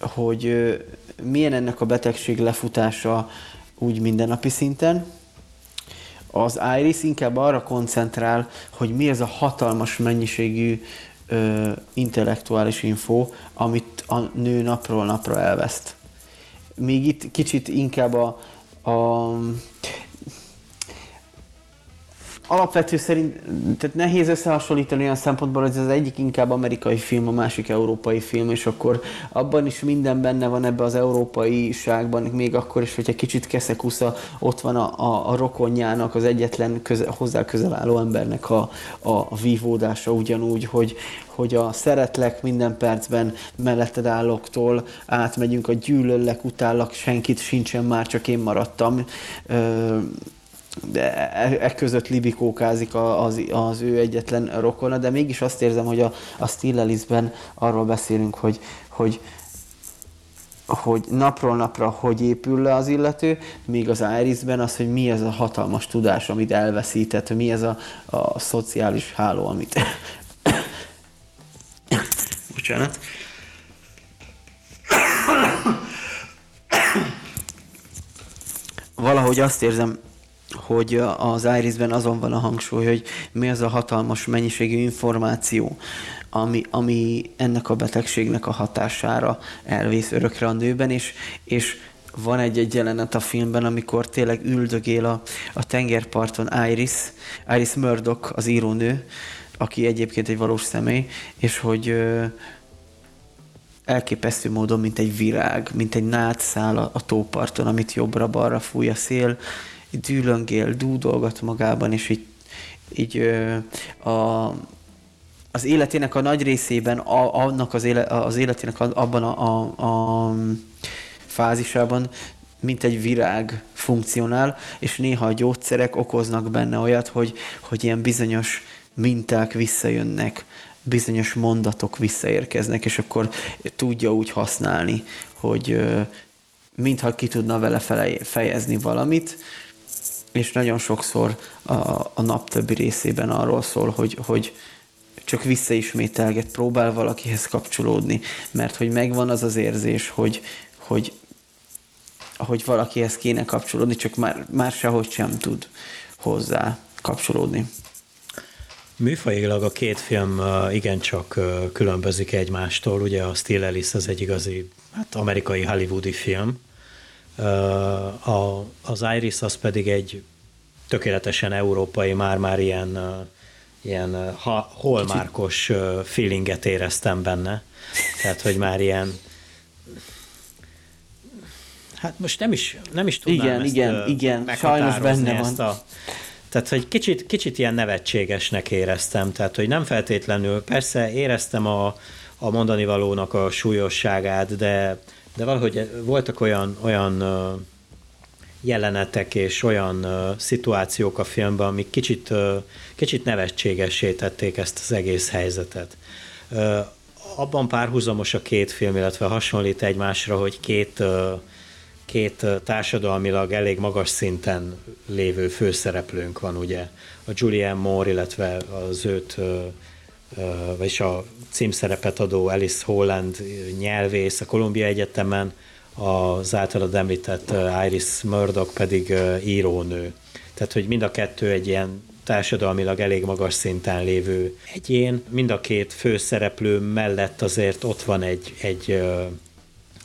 hogy milyen ennek a betegség lefutása úgy mindennapi szinten, az Iris inkább arra koncentrál, hogy mi ez a hatalmas mennyiségű ö, intellektuális info, amit a nő napról napra elveszt. Míg itt kicsit inkább a, a alapvető szerint, tehát nehéz összehasonlítani olyan szempontból, hogy az egyik inkább amerikai film, a másik európai film, és akkor abban is minden benne van ebbe az európai ságban, még akkor is, hogyha kicsit keszekusza, ott van a, a, a rokonjának, az egyetlen köze, hozzá közel álló embernek a, a, a vívódása ugyanúgy, hogy, hogy a szeretlek minden percben melletted álloktól átmegyünk a gyűlöllek, utállak, senkit sincsen már, csak én maradtam. Ö, de e, e között libikókázik az, az ő egyetlen rokona, de mégis azt érzem, hogy a, a Stillelisben arról beszélünk, hogy, hogy hogy napról napra hogy épül le az illető, míg az Irisben az, hogy mi ez a hatalmas tudás, amit elveszített, mi ez a, a szociális háló, amit... Bocsánat. Valahogy azt érzem, hogy az Irisben azon van a hangsúly, hogy mi az a hatalmas mennyiségű információ, ami, ami ennek a betegségnek a hatására elvész örökre a nőben, és, és van egy-egy jelenet a filmben, amikor tényleg üldögél a, a tengerparton Iris, Iris Murdoch, az írónő, aki egyébként egy valós személy, és hogy ö, elképesztő módon, mint egy virág, mint egy nátszál a, a tóparton, amit jobbra-balra fúj a szél, dűlöngél, dúdolgat magában, és így, így a, az életének a nagy részében, a, annak az, éle, az életének abban a, a, a fázisában, mint egy virág funkcionál, és néha a gyógyszerek okoznak benne olyat, hogy, hogy ilyen bizonyos minták visszajönnek, bizonyos mondatok visszaérkeznek, és akkor tudja úgy használni, hogy mintha ki tudna vele fejezni valamit, és nagyon sokszor a, a nap többi részében arról szól, hogy, hogy csak visszaismételget, próbál valakihez kapcsolódni, mert hogy megvan az az érzés, hogy, hogy hogy valakihez kéne kapcsolódni, csak már, már sehogy sem tud hozzá kapcsolódni. Műfajilag a két film igencsak különbözik egymástól. Ugye a Still Alice az egy igazi hát amerikai hollywoodi film, a, az Iris az pedig egy tökéletesen európai, már-már ilyen, ilyen holmárkos feelinget éreztem benne. Tehát, hogy már ilyen Hát most nem is, nem is tudnám igen, ezt igen, igen, sajnos benne ezt van. A, tehát, hogy kicsit, kicsit ilyen nevetségesnek éreztem, tehát, hogy nem feltétlenül, persze éreztem a, a mondani valónak a súlyosságát, de, de valahogy voltak olyan, olyan jelenetek és olyan szituációk a filmben, amik kicsit, kicsit nevetségessé tették ezt az egész helyzetet. abban párhuzamos a két film, illetve hasonlít egymásra, hogy két két társadalmilag elég magas szinten lévő főszereplőnk van, ugye a Julianne Moore, illetve az őt, vagyis a címszerepet adó Alice Holland nyelvész a Columbia Egyetemen, az általad említett Iris Murdoch pedig írónő. Tehát, hogy mind a kettő egy ilyen társadalmilag elég magas szinten lévő egyén. Mind a két főszereplő mellett azért ott van egy, egy,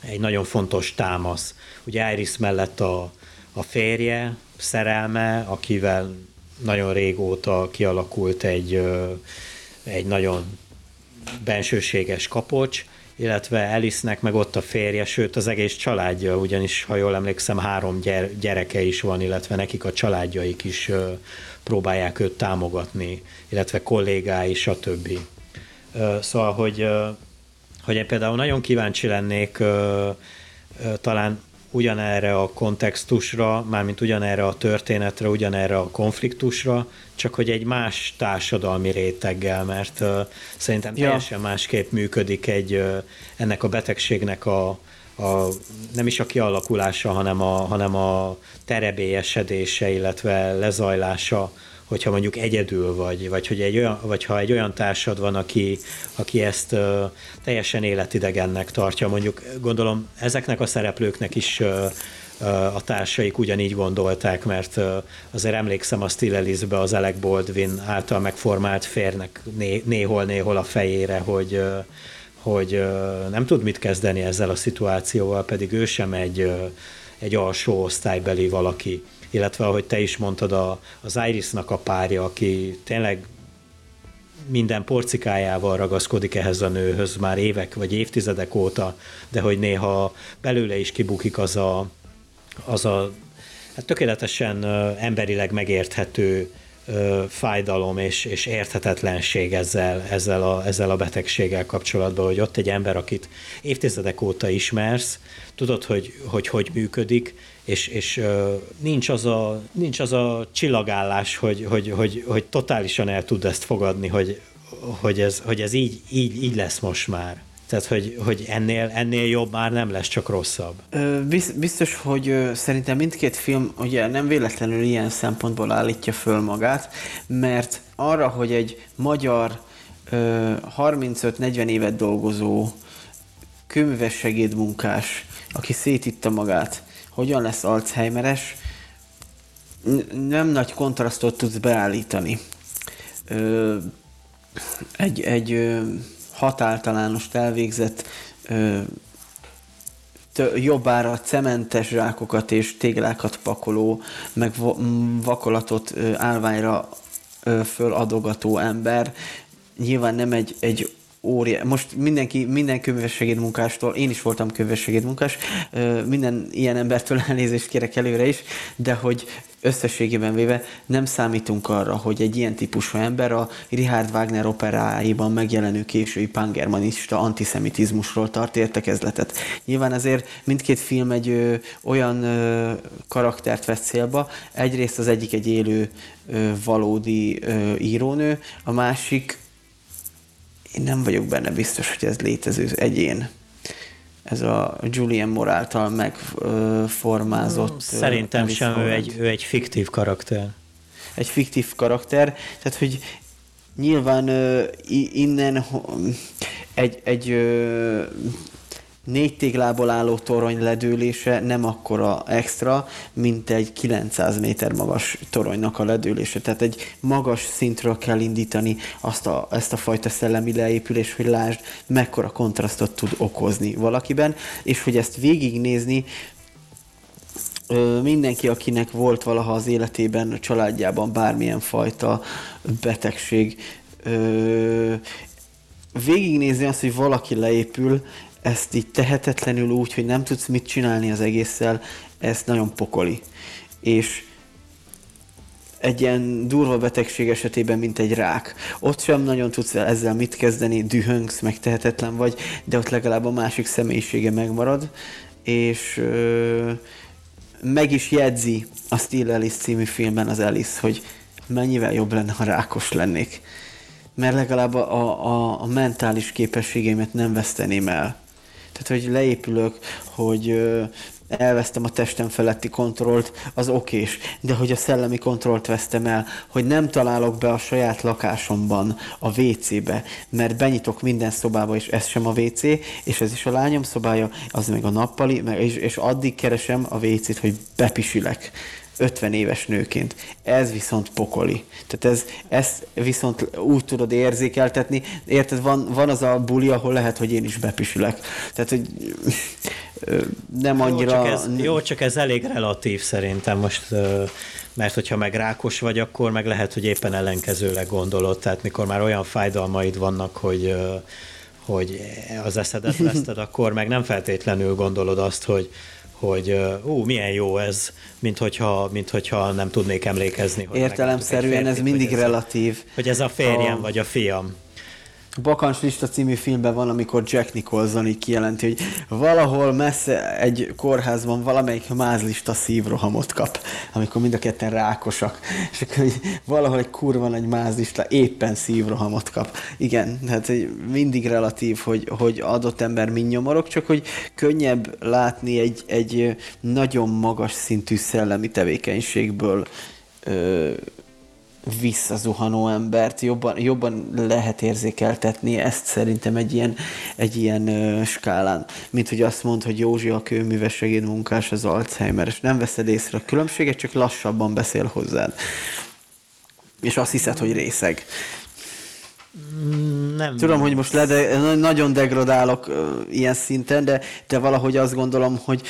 egy nagyon fontos támasz. Ugye Iris mellett a, a férje, szerelme, akivel nagyon régóta kialakult egy, egy nagyon bensőséges kapocs, illetve Alice-nek meg ott a férje, sőt az egész családja, ugyanis ha jól emlékszem három gyereke is van, illetve nekik a családjaik is próbálják őt támogatni, illetve kollégái, stb. Szóval, hogy, hogy én például nagyon kíváncsi lennék talán ugyanerre a kontextusra, mármint ugyanerre a történetre, ugyanerre a konfliktusra, csak hogy egy más társadalmi réteggel, mert uh, szerintem ja. teljesen másképp működik egy uh, ennek a betegségnek a, a, nem is a kialakulása, hanem a, hanem a terebélyesedése, illetve lezajlása hogyha mondjuk egyedül vagy, vagy, hogy egy olyan, vagy ha egy olyan társad van, aki, aki ezt uh, teljesen életidegennek tartja, mondjuk gondolom ezeknek a szereplőknek is uh, a társaik ugyanígy gondolták, mert azért emlékszem a Still az Alec Baldwin által megformált férnek né- néhol-néhol a fejére, hogy, hogy nem tud mit kezdeni ezzel a szituációval, pedig ő sem egy, egy alsó osztálybeli valaki illetve ahogy te is mondtad, a, az Irisnak a párja, aki tényleg minden porcikájával ragaszkodik ehhez a nőhöz már évek vagy évtizedek óta, de hogy néha belőle is kibukik az a, az a hát tökéletesen emberileg megérthető fájdalom és, és érthetetlenség ezzel, ezzel, a, ezzel a betegséggel kapcsolatban, hogy ott egy ember, akit évtizedek óta ismersz, tudod, hogy hogy, hogy működik, és, és nincs, az a, nincs az a csillagállás, hogy, hogy, hogy, hogy totálisan el tud ezt fogadni, hogy, hogy ez, hogy ez így, így, így lesz most már. Tehát, hogy, hogy ennél, ennél jobb már nem lesz, csak rosszabb. Biztos, hogy szerintem mindkét film ugye nem véletlenül ilyen szempontból állítja föl magát, mert arra, hogy egy magyar 35-40 évet dolgozó kőműves segédmunkás, aki szétitta magát, hogyan lesz Alzheimeres, nem nagy kontrasztot tudsz beállítani. Egy, egy ö, hatáltalánost elvégzett jobbára cementes zsákokat és téglákat pakoló, meg vakolatot állványra föladogató ember. Nyilván nem egy, egy óriás. Most mindenki, minden könyvessegédmunkástól, én is voltam könyvessegédmunkás, minden ilyen embertől [laughs] elnézést kérek előre is, de hogy összességében véve nem számítunk arra, hogy egy ilyen típusú ember a Richard Wagner operáiban megjelenő késői pangermanista antiszemitizmusról tart értekezletet. Nyilván azért mindkét film egy ö, olyan ö, karaktert vesz célba, egyrészt az egyik egy élő ö, valódi ö, írónő, a másik én nem vagyok benne biztos, hogy ez létező egyén. Ez a Julian Moore által megformázott... Hmm, szerintem sem, ő egy, ő egy fiktív karakter. Egy fiktív karakter, tehát hogy nyilván innen egy, egy négy téglából álló torony ledőlése nem akkora extra, mint egy 900 méter magas toronynak a ledőlése. Tehát egy magas szintről kell indítani azt a, ezt a fajta szellemi leépülés, hogy lásd, mekkora kontrasztot tud okozni valakiben, és hogy ezt végignézni mindenki, akinek volt valaha az életében, a családjában bármilyen fajta betegség, végignézni azt, hogy valaki leépül, ezt így tehetetlenül úgy, hogy nem tudsz mit csinálni az egésszel, ez nagyon pokoli. És egy ilyen durva betegség esetében, mint egy rák. Ott sem nagyon tudsz ezzel mit kezdeni, dühöngsz, meg tehetetlen vagy, de ott legalább a másik személyisége megmarad, és ö, meg is jegyzi a Still Alice című filmben az Alice, hogy mennyivel jobb lenne, ha rákos lennék. Mert legalább a, a, a mentális képességeimet nem veszteném el. Tehát, hogy leépülök, hogy elvesztem a testem feletti kontrollt, az okés. De hogy a szellemi kontrollt vesztem el, hogy nem találok be a saját lakásomban, a WC-be, mert benyitok minden szobába, és ez sem a WC, és ez is a lányom szobája, az meg a nappali, meg, és, és addig keresem a WC-t, hogy bepisülek. 50 éves nőként. Ez viszont pokoli. Tehát ez, ezt viszont úgy tudod érzékeltetni, érted, van, van az a buli, ahol lehet, hogy én is bepisülek. Tehát, hogy nem annyira... Jó csak, ez, jó, csak ez elég relatív szerintem most, mert hogyha meg rákos vagy, akkor meg lehet, hogy éppen ellenkezőleg gondolod, tehát mikor már olyan fájdalmaid vannak, hogy hogy az eszedet veszted, [laughs] akkor meg nem feltétlenül gondolod azt, hogy, hogy ú, milyen jó ez, mint hogyha, mint hogyha nem tudnék emlékezni. Hogy Értelemszerűen ez mindig ez relatív. A, hogy ez a férjem, a... vagy a fiam. Bakancs Lista című filmben van, amikor Jack Nicholson így kijelenti, hogy valahol messze egy kórházban valamelyik mázlista szívrohamot kap, amikor mind a ketten rákosak, és akkor hogy valahol egy kurva nagy mázlista éppen szívrohamot kap. Igen, hát mindig relatív, hogy, hogy adott ember mind nyomorok, csak hogy könnyebb látni egy, egy nagyon magas szintű szellemi tevékenységből ö, visszazuhanó embert jobban, jobban lehet érzékeltetni ezt szerintem egy ilyen, egy ilyen ö, skálán, mint hogy azt mond, hogy Józsi a kőműves segédmunkás az Alzheimer, és nem veszed észre a különbséget, csak lassabban beszél hozzád. És azt hiszed, hogy részeg. Nem. Tudom, hogy most lede, nagyon degradálok uh, ilyen szinten, de, de valahogy azt gondolom, hogy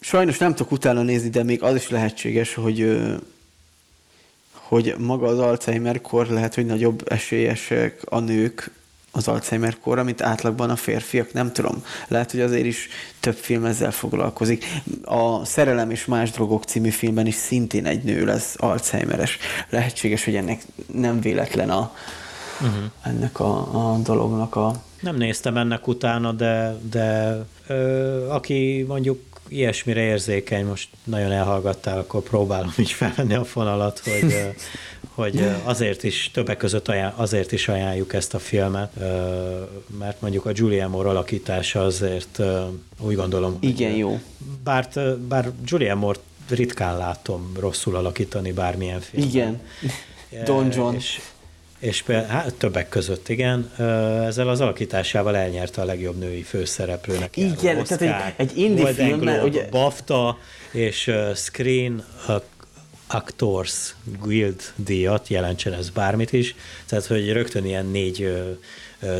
sajnos nem tudok utána nézni, de még az is lehetséges, hogy uh, hogy maga az Alzheimer-kor lehet, hogy nagyobb esélyesek a nők az Alzheimer-korra, mint átlagban a férfiak, nem tudom. Lehet, hogy azért is több film ezzel foglalkozik. A Szerelem és más drogok című filmben is szintén egy nő lesz Alzheimeres. Lehetséges, hogy ennek nem véletlen a, uh-huh. ennek a, a dolognak a... Nem néztem ennek utána, de, de ö, aki mondjuk ilyesmire érzékeny, most nagyon elhallgattál, akkor próbálom is felvenni a fonalat, hogy, [laughs] hogy azért is, többek között ajánl, azért is ajánljuk ezt a filmet, mert mondjuk a Julia Moore alakítása azért úgy gondolom, Igen, hogy, jó. Bár, bár Julia Moore ritkán látom rosszul alakítani bármilyen filmet. Igen. Don John. És, és hát, többek között, igen, ezzel az alakításával elnyerte a legjobb női főszereplőnek. Igen, Oscar, tehát egy, egy indie film, mert ugye... BAFTA és Screen Actors Guild díjat, jelentsen ez bármit is, tehát hogy rögtön ilyen négy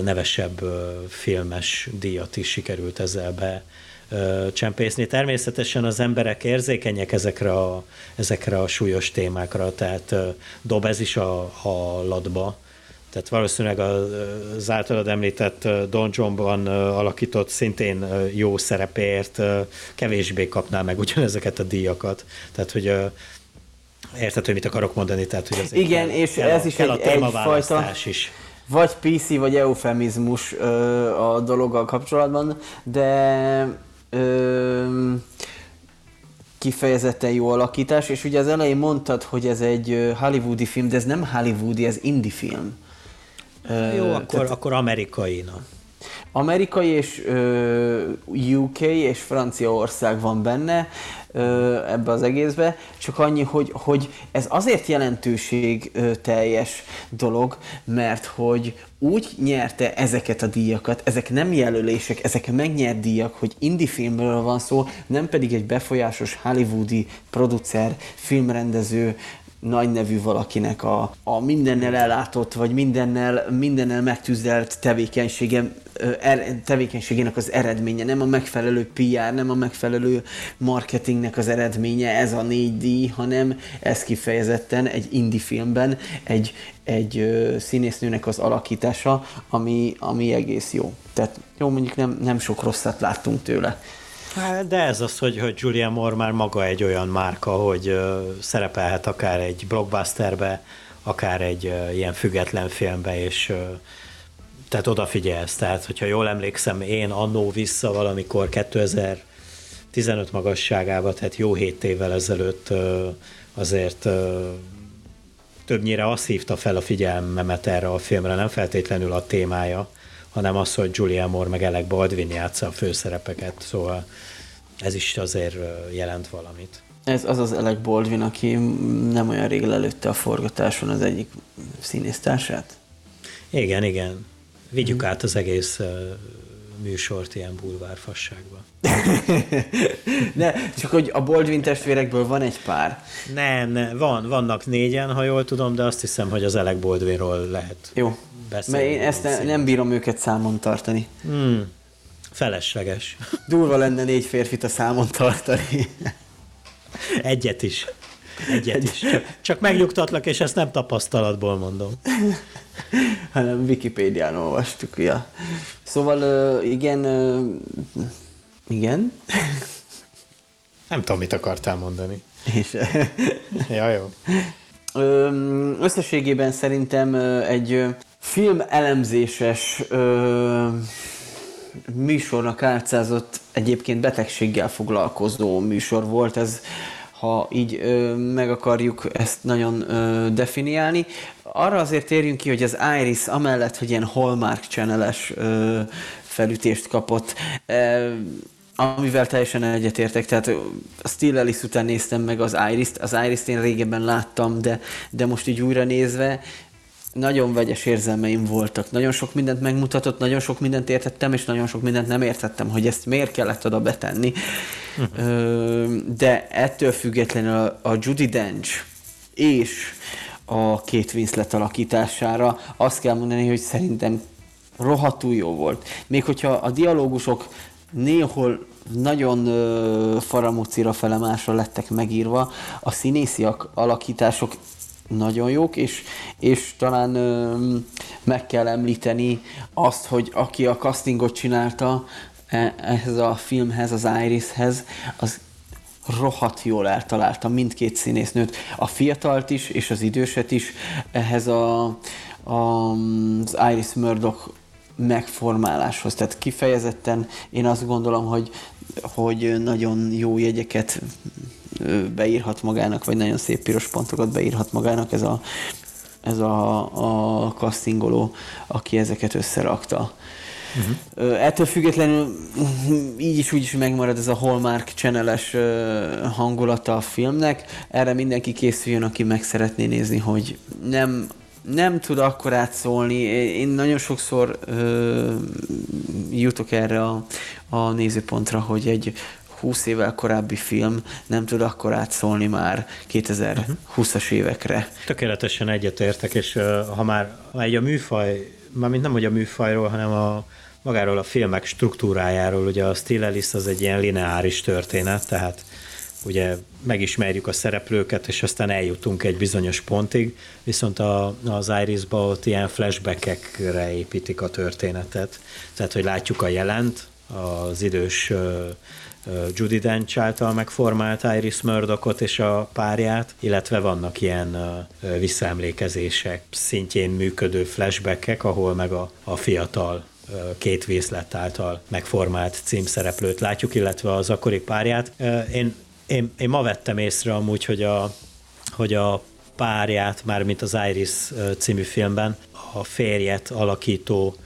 nevesebb filmes díjat is sikerült ezzel be csempészni. Természetesen az emberek érzékenyek ezekre a, ezekre a súlyos témákra, tehát dob ez is a, a latba. Tehát valószínűleg az általad említett Don Johnban alakított szintén jó szerepért kevésbé kapná meg ugyanezeket a díjakat. Tehát, hogy érted, hogy mit akarok mondani? Tehát, hogy Igen, kell, és kell ez a, is kell egy, a egyfajta is. vagy PC, vagy eufemizmus a dologgal kapcsolatban, de ö, kifejezetten jó alakítás, és ugye az elején mondtad, hogy ez egy hollywoodi film, de ez nem hollywoodi, ez indie film. Jó, akkor, tehát, akkor amerikai, na. Amerikai és ö, UK és Franciaország van benne ebbe az egészbe, csak annyi, hogy, hogy ez azért jelentőség teljes dolog, mert hogy úgy nyerte ezeket a díjakat, ezek nem jelölések, ezek megnyert díjak, hogy indie filmről van szó, nem pedig egy befolyásos hollywoodi producer, filmrendező, nagy nevű valakinek a, a mindennel ellátott, vagy mindennel, mindennel megtűzelt tevékenysége, tevékenységének az eredménye, nem a megfelelő PR, nem a megfelelő marketingnek az eredménye, ez a 4D, hanem ez kifejezetten egy indie filmben egy, egy színésznőnek az alakítása, ami, ami egész jó. Tehát jó, mondjuk nem, nem sok rosszat láttunk tőle. Hát, de ez az, hogy, hogy Julia Moore már maga egy olyan márka, hogy szerepelhet akár egy blockbusterbe, akár egy ilyen független filmbe, és tehát odafigyelsz. Tehát, hogyha jól emlékszem, én annó vissza valamikor 2015 magasságába, tehát jó hét évvel ezelőtt azért többnyire azt hívta fel a figyelmemet erre a filmre, nem feltétlenül a témája, hanem az, hogy Julia Moore meg Alec Baldwin játsza a főszerepeket, szóval ez is azért jelent valamit. Ez az az Alec Baldwin, aki nem olyan rég lelőtte a forgatáson az egyik színésztársát? Igen, igen. Vigyük hmm. át az egész műsort ilyen bulvárfasságba. [laughs] ne, csak hogy a Baldwin testvérekből van egy pár. Nem, nem, van, vannak négyen, ha jól tudom, de azt hiszem, hogy az Alec Baldwinról lehet Jó, beszélni. Mert én ezt ne, nem bírom őket számon tartani. Hmm. Felesleges. Durva lenne négy férfit a számon tartani. Egyet is. Egyet is. Csak, megnyugtatlak, és ezt nem tapasztalatból mondom. [laughs] Hanem Wikipédián olvastuk, ja. Szóval igen, igen. [laughs] Nem tudom, mit akartál mondani. És... [laughs] ja, jó. Összességében szerintem egy film elemzéses műsornak átszázott egyébként betegséggel foglalkozó műsor volt. Ez ha így ö, meg akarjuk ezt nagyon ö, definiálni. Arra azért térjünk ki, hogy az Iris amellett, hogy ilyen Hallmark channel felütést kapott, ö, amivel teljesen egyetértek, tehát a Still Alice után néztem meg az Iris-t, az Iris-t én régebben láttam, de, de most így újra nézve, nagyon vegyes érzelmeim voltak. Nagyon sok mindent megmutatott, nagyon sok mindent értettem, és nagyon sok mindent nem értettem, hogy ezt miért kellett oda betenni. Uh-huh. De ettől függetlenül a, Judy Dench és a két Winslet alakítására azt kell mondani, hogy szerintem rohadtul jó volt. Még hogyha a dialógusok néhol nagyon ö, faramúcira felemásra lettek megírva, a színésziak alakítások nagyon jók, és, és talán ö, meg kell említeni azt, hogy aki a castingot csinálta e, ehhez a filmhez, az Irishez, az rohadt jól eltalálta mindkét színésznőt, a fiatalt is, és az időset is ehhez a, a, az Iris Murdoch megformáláshoz. Tehát kifejezetten én azt gondolom, hogy, hogy nagyon jó jegyeket beírhat magának, vagy nagyon szép piros pontokat beírhat magának ez a, ez a, a castingoló, aki ezeket összerakta. Uh-huh. Ettől függetlenül így is úgy is megmarad ez a Hallmark channel hangulata a filmnek. Erre mindenki készüljön, aki meg szeretné nézni, hogy nem nem tud akkor átszólni. Én nagyon sokszor ö, jutok erre a, a nézőpontra, hogy egy 20 évvel korábbi film nem tud akkor átszólni már 2020-as évekre. Tökéletesen egyetértek, és ha már egy a műfaj, mármint nem hogy a műfajról, hanem a magáról a filmek struktúrájáról, ugye a Still Alice az egy ilyen lineáris történet, tehát ugye megismerjük a szereplőket, és aztán eljutunk egy bizonyos pontig, viszont a, az Iris-ba ott ilyen flashbackekre építik a történetet. Tehát, hogy látjuk a jelent, az idős Judy Dench által megformált Iris Murdochot és a párját, illetve vannak ilyen visszaemlékezések szintjén működő flashbackek, ahol meg a, a fiatal két vészlet által megformált címszereplőt látjuk, illetve az akkori párját. Én, én, én ma vettem észre amúgy, hogy a, hogy a párját, már mint az Iris című filmben, a férjet alakító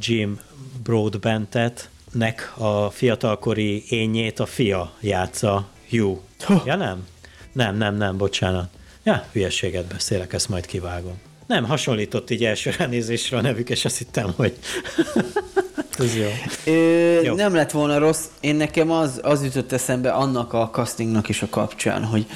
Jim Broadbentet, nek a fiatalkori énjét a fia játsza, Hugh. Ja nem? Nem, nem, nem, bocsánat. Ja, hülyeséget beszélek, ezt majd kivágom. Nem, hasonlított így első nézésre a nevük, és azt hittem, hogy [laughs] ez jó. Ö, jó. Nem lett volna rossz. Én nekem az, az jutott eszembe annak a castingnak is a kapcsán, hogy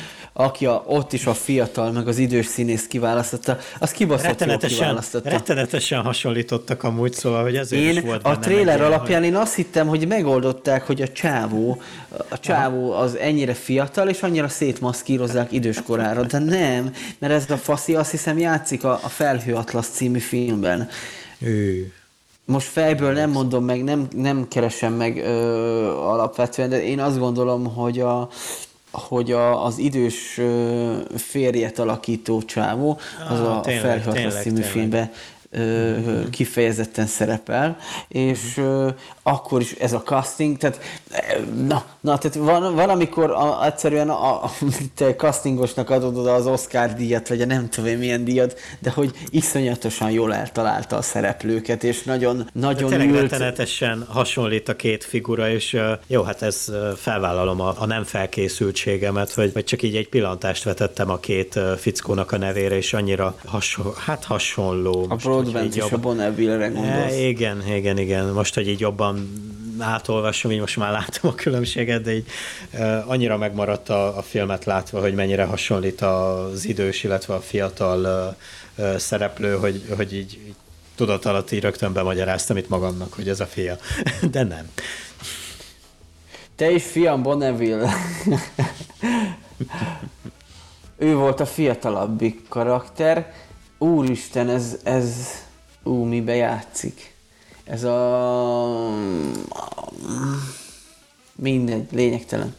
aki a, ott is a fiatal, meg az idős színész kiválasztotta, az kibaszott rettenetesen, kiválasztotta. Rettenetesen hasonlítottak amúgy, szóval, hogy ezért én is volt a tréler alapján hogy... én azt hittem, hogy megoldották, hogy a csávó, a csávó az ennyire fiatal, és annyira szétmaszkírozzák időskorára, de nem, mert ez a faszi azt hiszem játszik a, a Felhő Atlasz című filmben. Ő. Most fejből nem mondom meg, nem, nem keresem meg ö, alapvetően, de én azt gondolom, hogy a, hogy a, az idős ö, férjet alakító csávó, az ah, a tényleg, című filmben uh-huh. kifejezetten szerepel, és uh, akkor is ez a casting, tehát na, na tehát van, van amikor a, egyszerűen a, a, te castingosnak adod oda az Oscar díjat, vagy a nem tudom én milyen díjat, de hogy iszonyatosan jól eltalálta a szereplőket, és nagyon, nagyon Tényleg ült... rettenetesen hasonlít a két figura, és jó, hát ez felvállalom a, a nem felkészültségemet, hogy, vagy csak így egy pillantást vetettem a két fickónak a nevére, és annyira hasonló, hát hasonló. A Broadbent és a Bonneville-re gondolsz. E, igen, igen, igen. Most, hogy így jobban átolvasom, így most már látom a különbséget, de így annyira megmaradt a, a filmet látva, hogy mennyire hasonlít az idős, illetve a fiatal szereplő, hogy, hogy így tudat alatt így rögtön bemagyaráztam itt magamnak, hogy ez a fia. [laughs] De nem. Te is fiam Bonneville. ő volt a fiatalabbik karakter, úristen, ez, ez, ú, mibe játszik? Ez a... Mindegy, lényegtelen.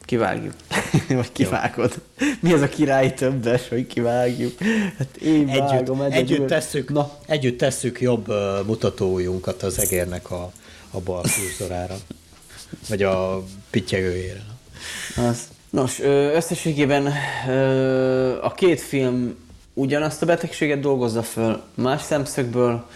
Kivágjuk. [laughs] Vagy kivágod. Mi az a királyi többes, hogy kivágjuk? Hát én együtt, vágom, együtt, együtt, tesszük, Na. együtt tesszük jobb uh, mutatójunkat az egérnek a, a bal kurzorára. Vagy a pittyegőjére. Az. Nos, összességében a két film ugyanazt a betegséget dolgozza föl más szemszögből,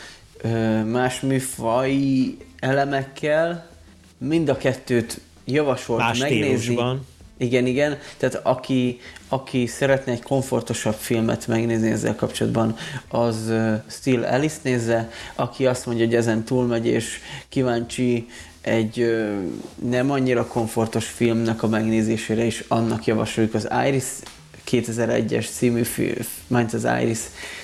más műfai elemekkel, mind a kettőt javasolt más megnézni. Stílusban. Igen, igen. Tehát aki, aki szeretne egy komfortosabb filmet megnézni ezzel kapcsolatban, az Still Alice nézze. Aki azt mondja, hogy ezen túlmegy, és kíváncsi egy nem annyira komfortos filmnek a megnézésére is, annak javasoljuk az Iris 2001-es című film, majd az Iris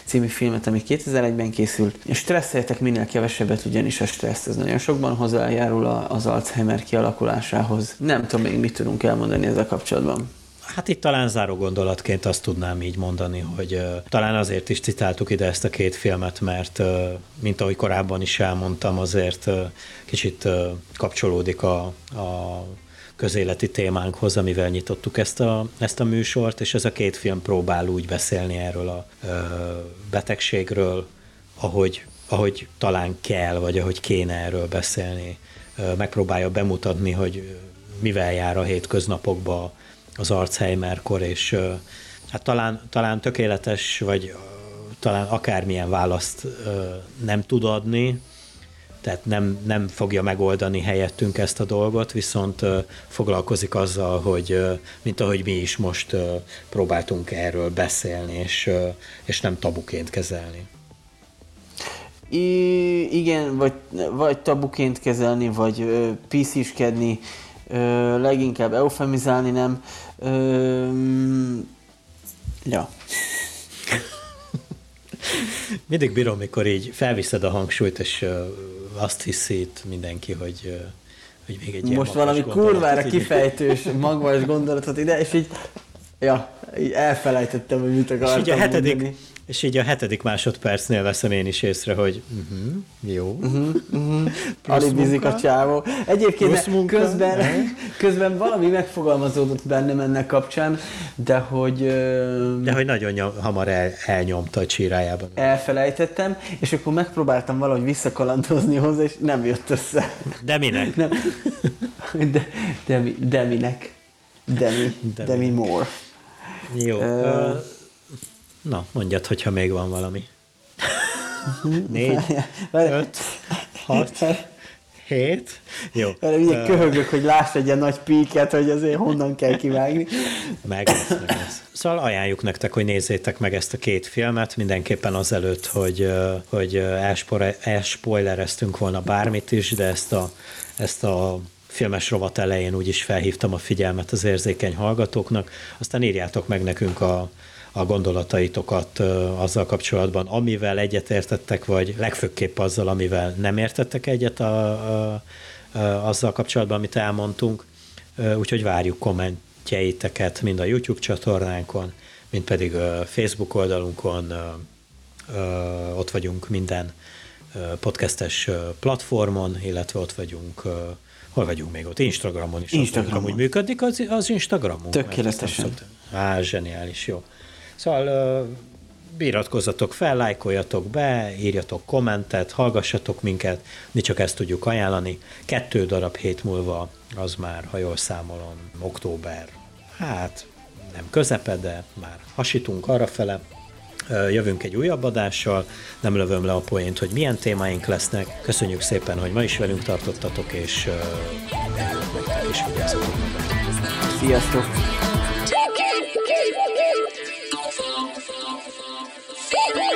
című filmet, ami 2001-ben készült. És stresszeljetek minél kevesebbet, ugyanis a stressz ez nagyon sokban hozzájárul az Alzheimer kialakulásához. Nem tudom még mit tudunk elmondani ezzel kapcsolatban. Hát itt talán záró gondolatként azt tudnám így mondani, hogy uh, talán azért is citáltuk ide ezt a két filmet, mert uh, mint ahogy korábban is elmondtam, azért uh, kicsit kapcsolódik a, a közéleti témánkhoz, amivel nyitottuk ezt a, ezt a műsort, és ez a két film próbál úgy beszélni erről a ö, betegségről, ahogy, ahogy talán kell, vagy ahogy kéne erről beszélni. Ö, megpróbálja bemutatni, hogy mivel jár a hétköznapokban az Alzheimer-kor, és ö, hát talán, talán tökéletes, vagy talán akármilyen választ nem tud adni, tehát nem, nem fogja megoldani helyettünk ezt a dolgot, viszont foglalkozik azzal, hogy mint ahogy mi is most próbáltunk erről beszélni, és, és nem tabuként kezelni. I, igen, vagy, vagy tabuként kezelni, vagy pisziskedni, leginkább eufemizálni, nem. Ö, ja. Mindig bírom, mikor így felviszed a hangsúlyt, és azt hiszi itt mindenki, hogy, hogy még egy Most valami kurvára kifejtős, [laughs] magvas gondolatot ide, és így, ja, így elfelejtettem, hogy mit akartam és így a hetedik, mondani. És így a hetedik másodpercnél veszem én is észre, hogy uh-huh, jó. Uh-huh, uh-huh. Alibizik a csávó. Egyébként munka, közben, közben valami megfogalmazódott bennem ennek kapcsán, de hogy... De hogy nagyon nyom, hamar el, elnyomta a csírájában. Elfelejtettem, és akkor megpróbáltam valahogy visszakalandozni hozzá, és nem jött össze. De minek? Nem. De, de, de minek? Demi, Demi, Demi Moore. Jó. Uh, Na, mondjad, hogyha még van valami. Négy, öt, hat, hét. Jó. Erre uh, köhögök, hogy láss egy ilyen nagy píket, hogy azért honnan kell kivágni. Meg lesz, meg lesz. Szóval ajánljuk nektek, hogy nézzétek meg ezt a két filmet, mindenképpen azelőtt, hogy, hogy elspoilereztünk volna bármit is, de ezt a, ezt a filmes rovat elején úgyis felhívtam a figyelmet az érzékeny hallgatóknak, aztán írjátok meg nekünk a, a gondolataitokat azzal kapcsolatban, amivel egyetértettek, vagy legfőképp azzal, amivel nem értettek egyet a, a, a, azzal kapcsolatban, amit elmondtunk. Úgyhogy várjuk kommentjeiteket mind a YouTube csatornánkon, mind pedig Facebook oldalunkon, ott vagyunk minden podcastes platformon, illetve ott vagyunk Hol vagyunk még ott? Instagramon is. Instagramon. Amúgy működik az, az Instagramon? Tökéletesen. Á, zseniális, jó. Szóval iratkozzatok fel, lájkoljatok be, írjatok kommentet, hallgassatok minket, mi csak ezt tudjuk ajánlani. Kettő darab hét múlva, az már, ha jól számolom, október, hát nem közepe, de már hasítunk arrafele. Jövünk egy újabb adással, nem lövöm le a poént, hogy milyen témáink lesznek. Köszönjük szépen, hogy ma is velünk tartottatok, és, és vigyázzatok Sziasztok! Woo!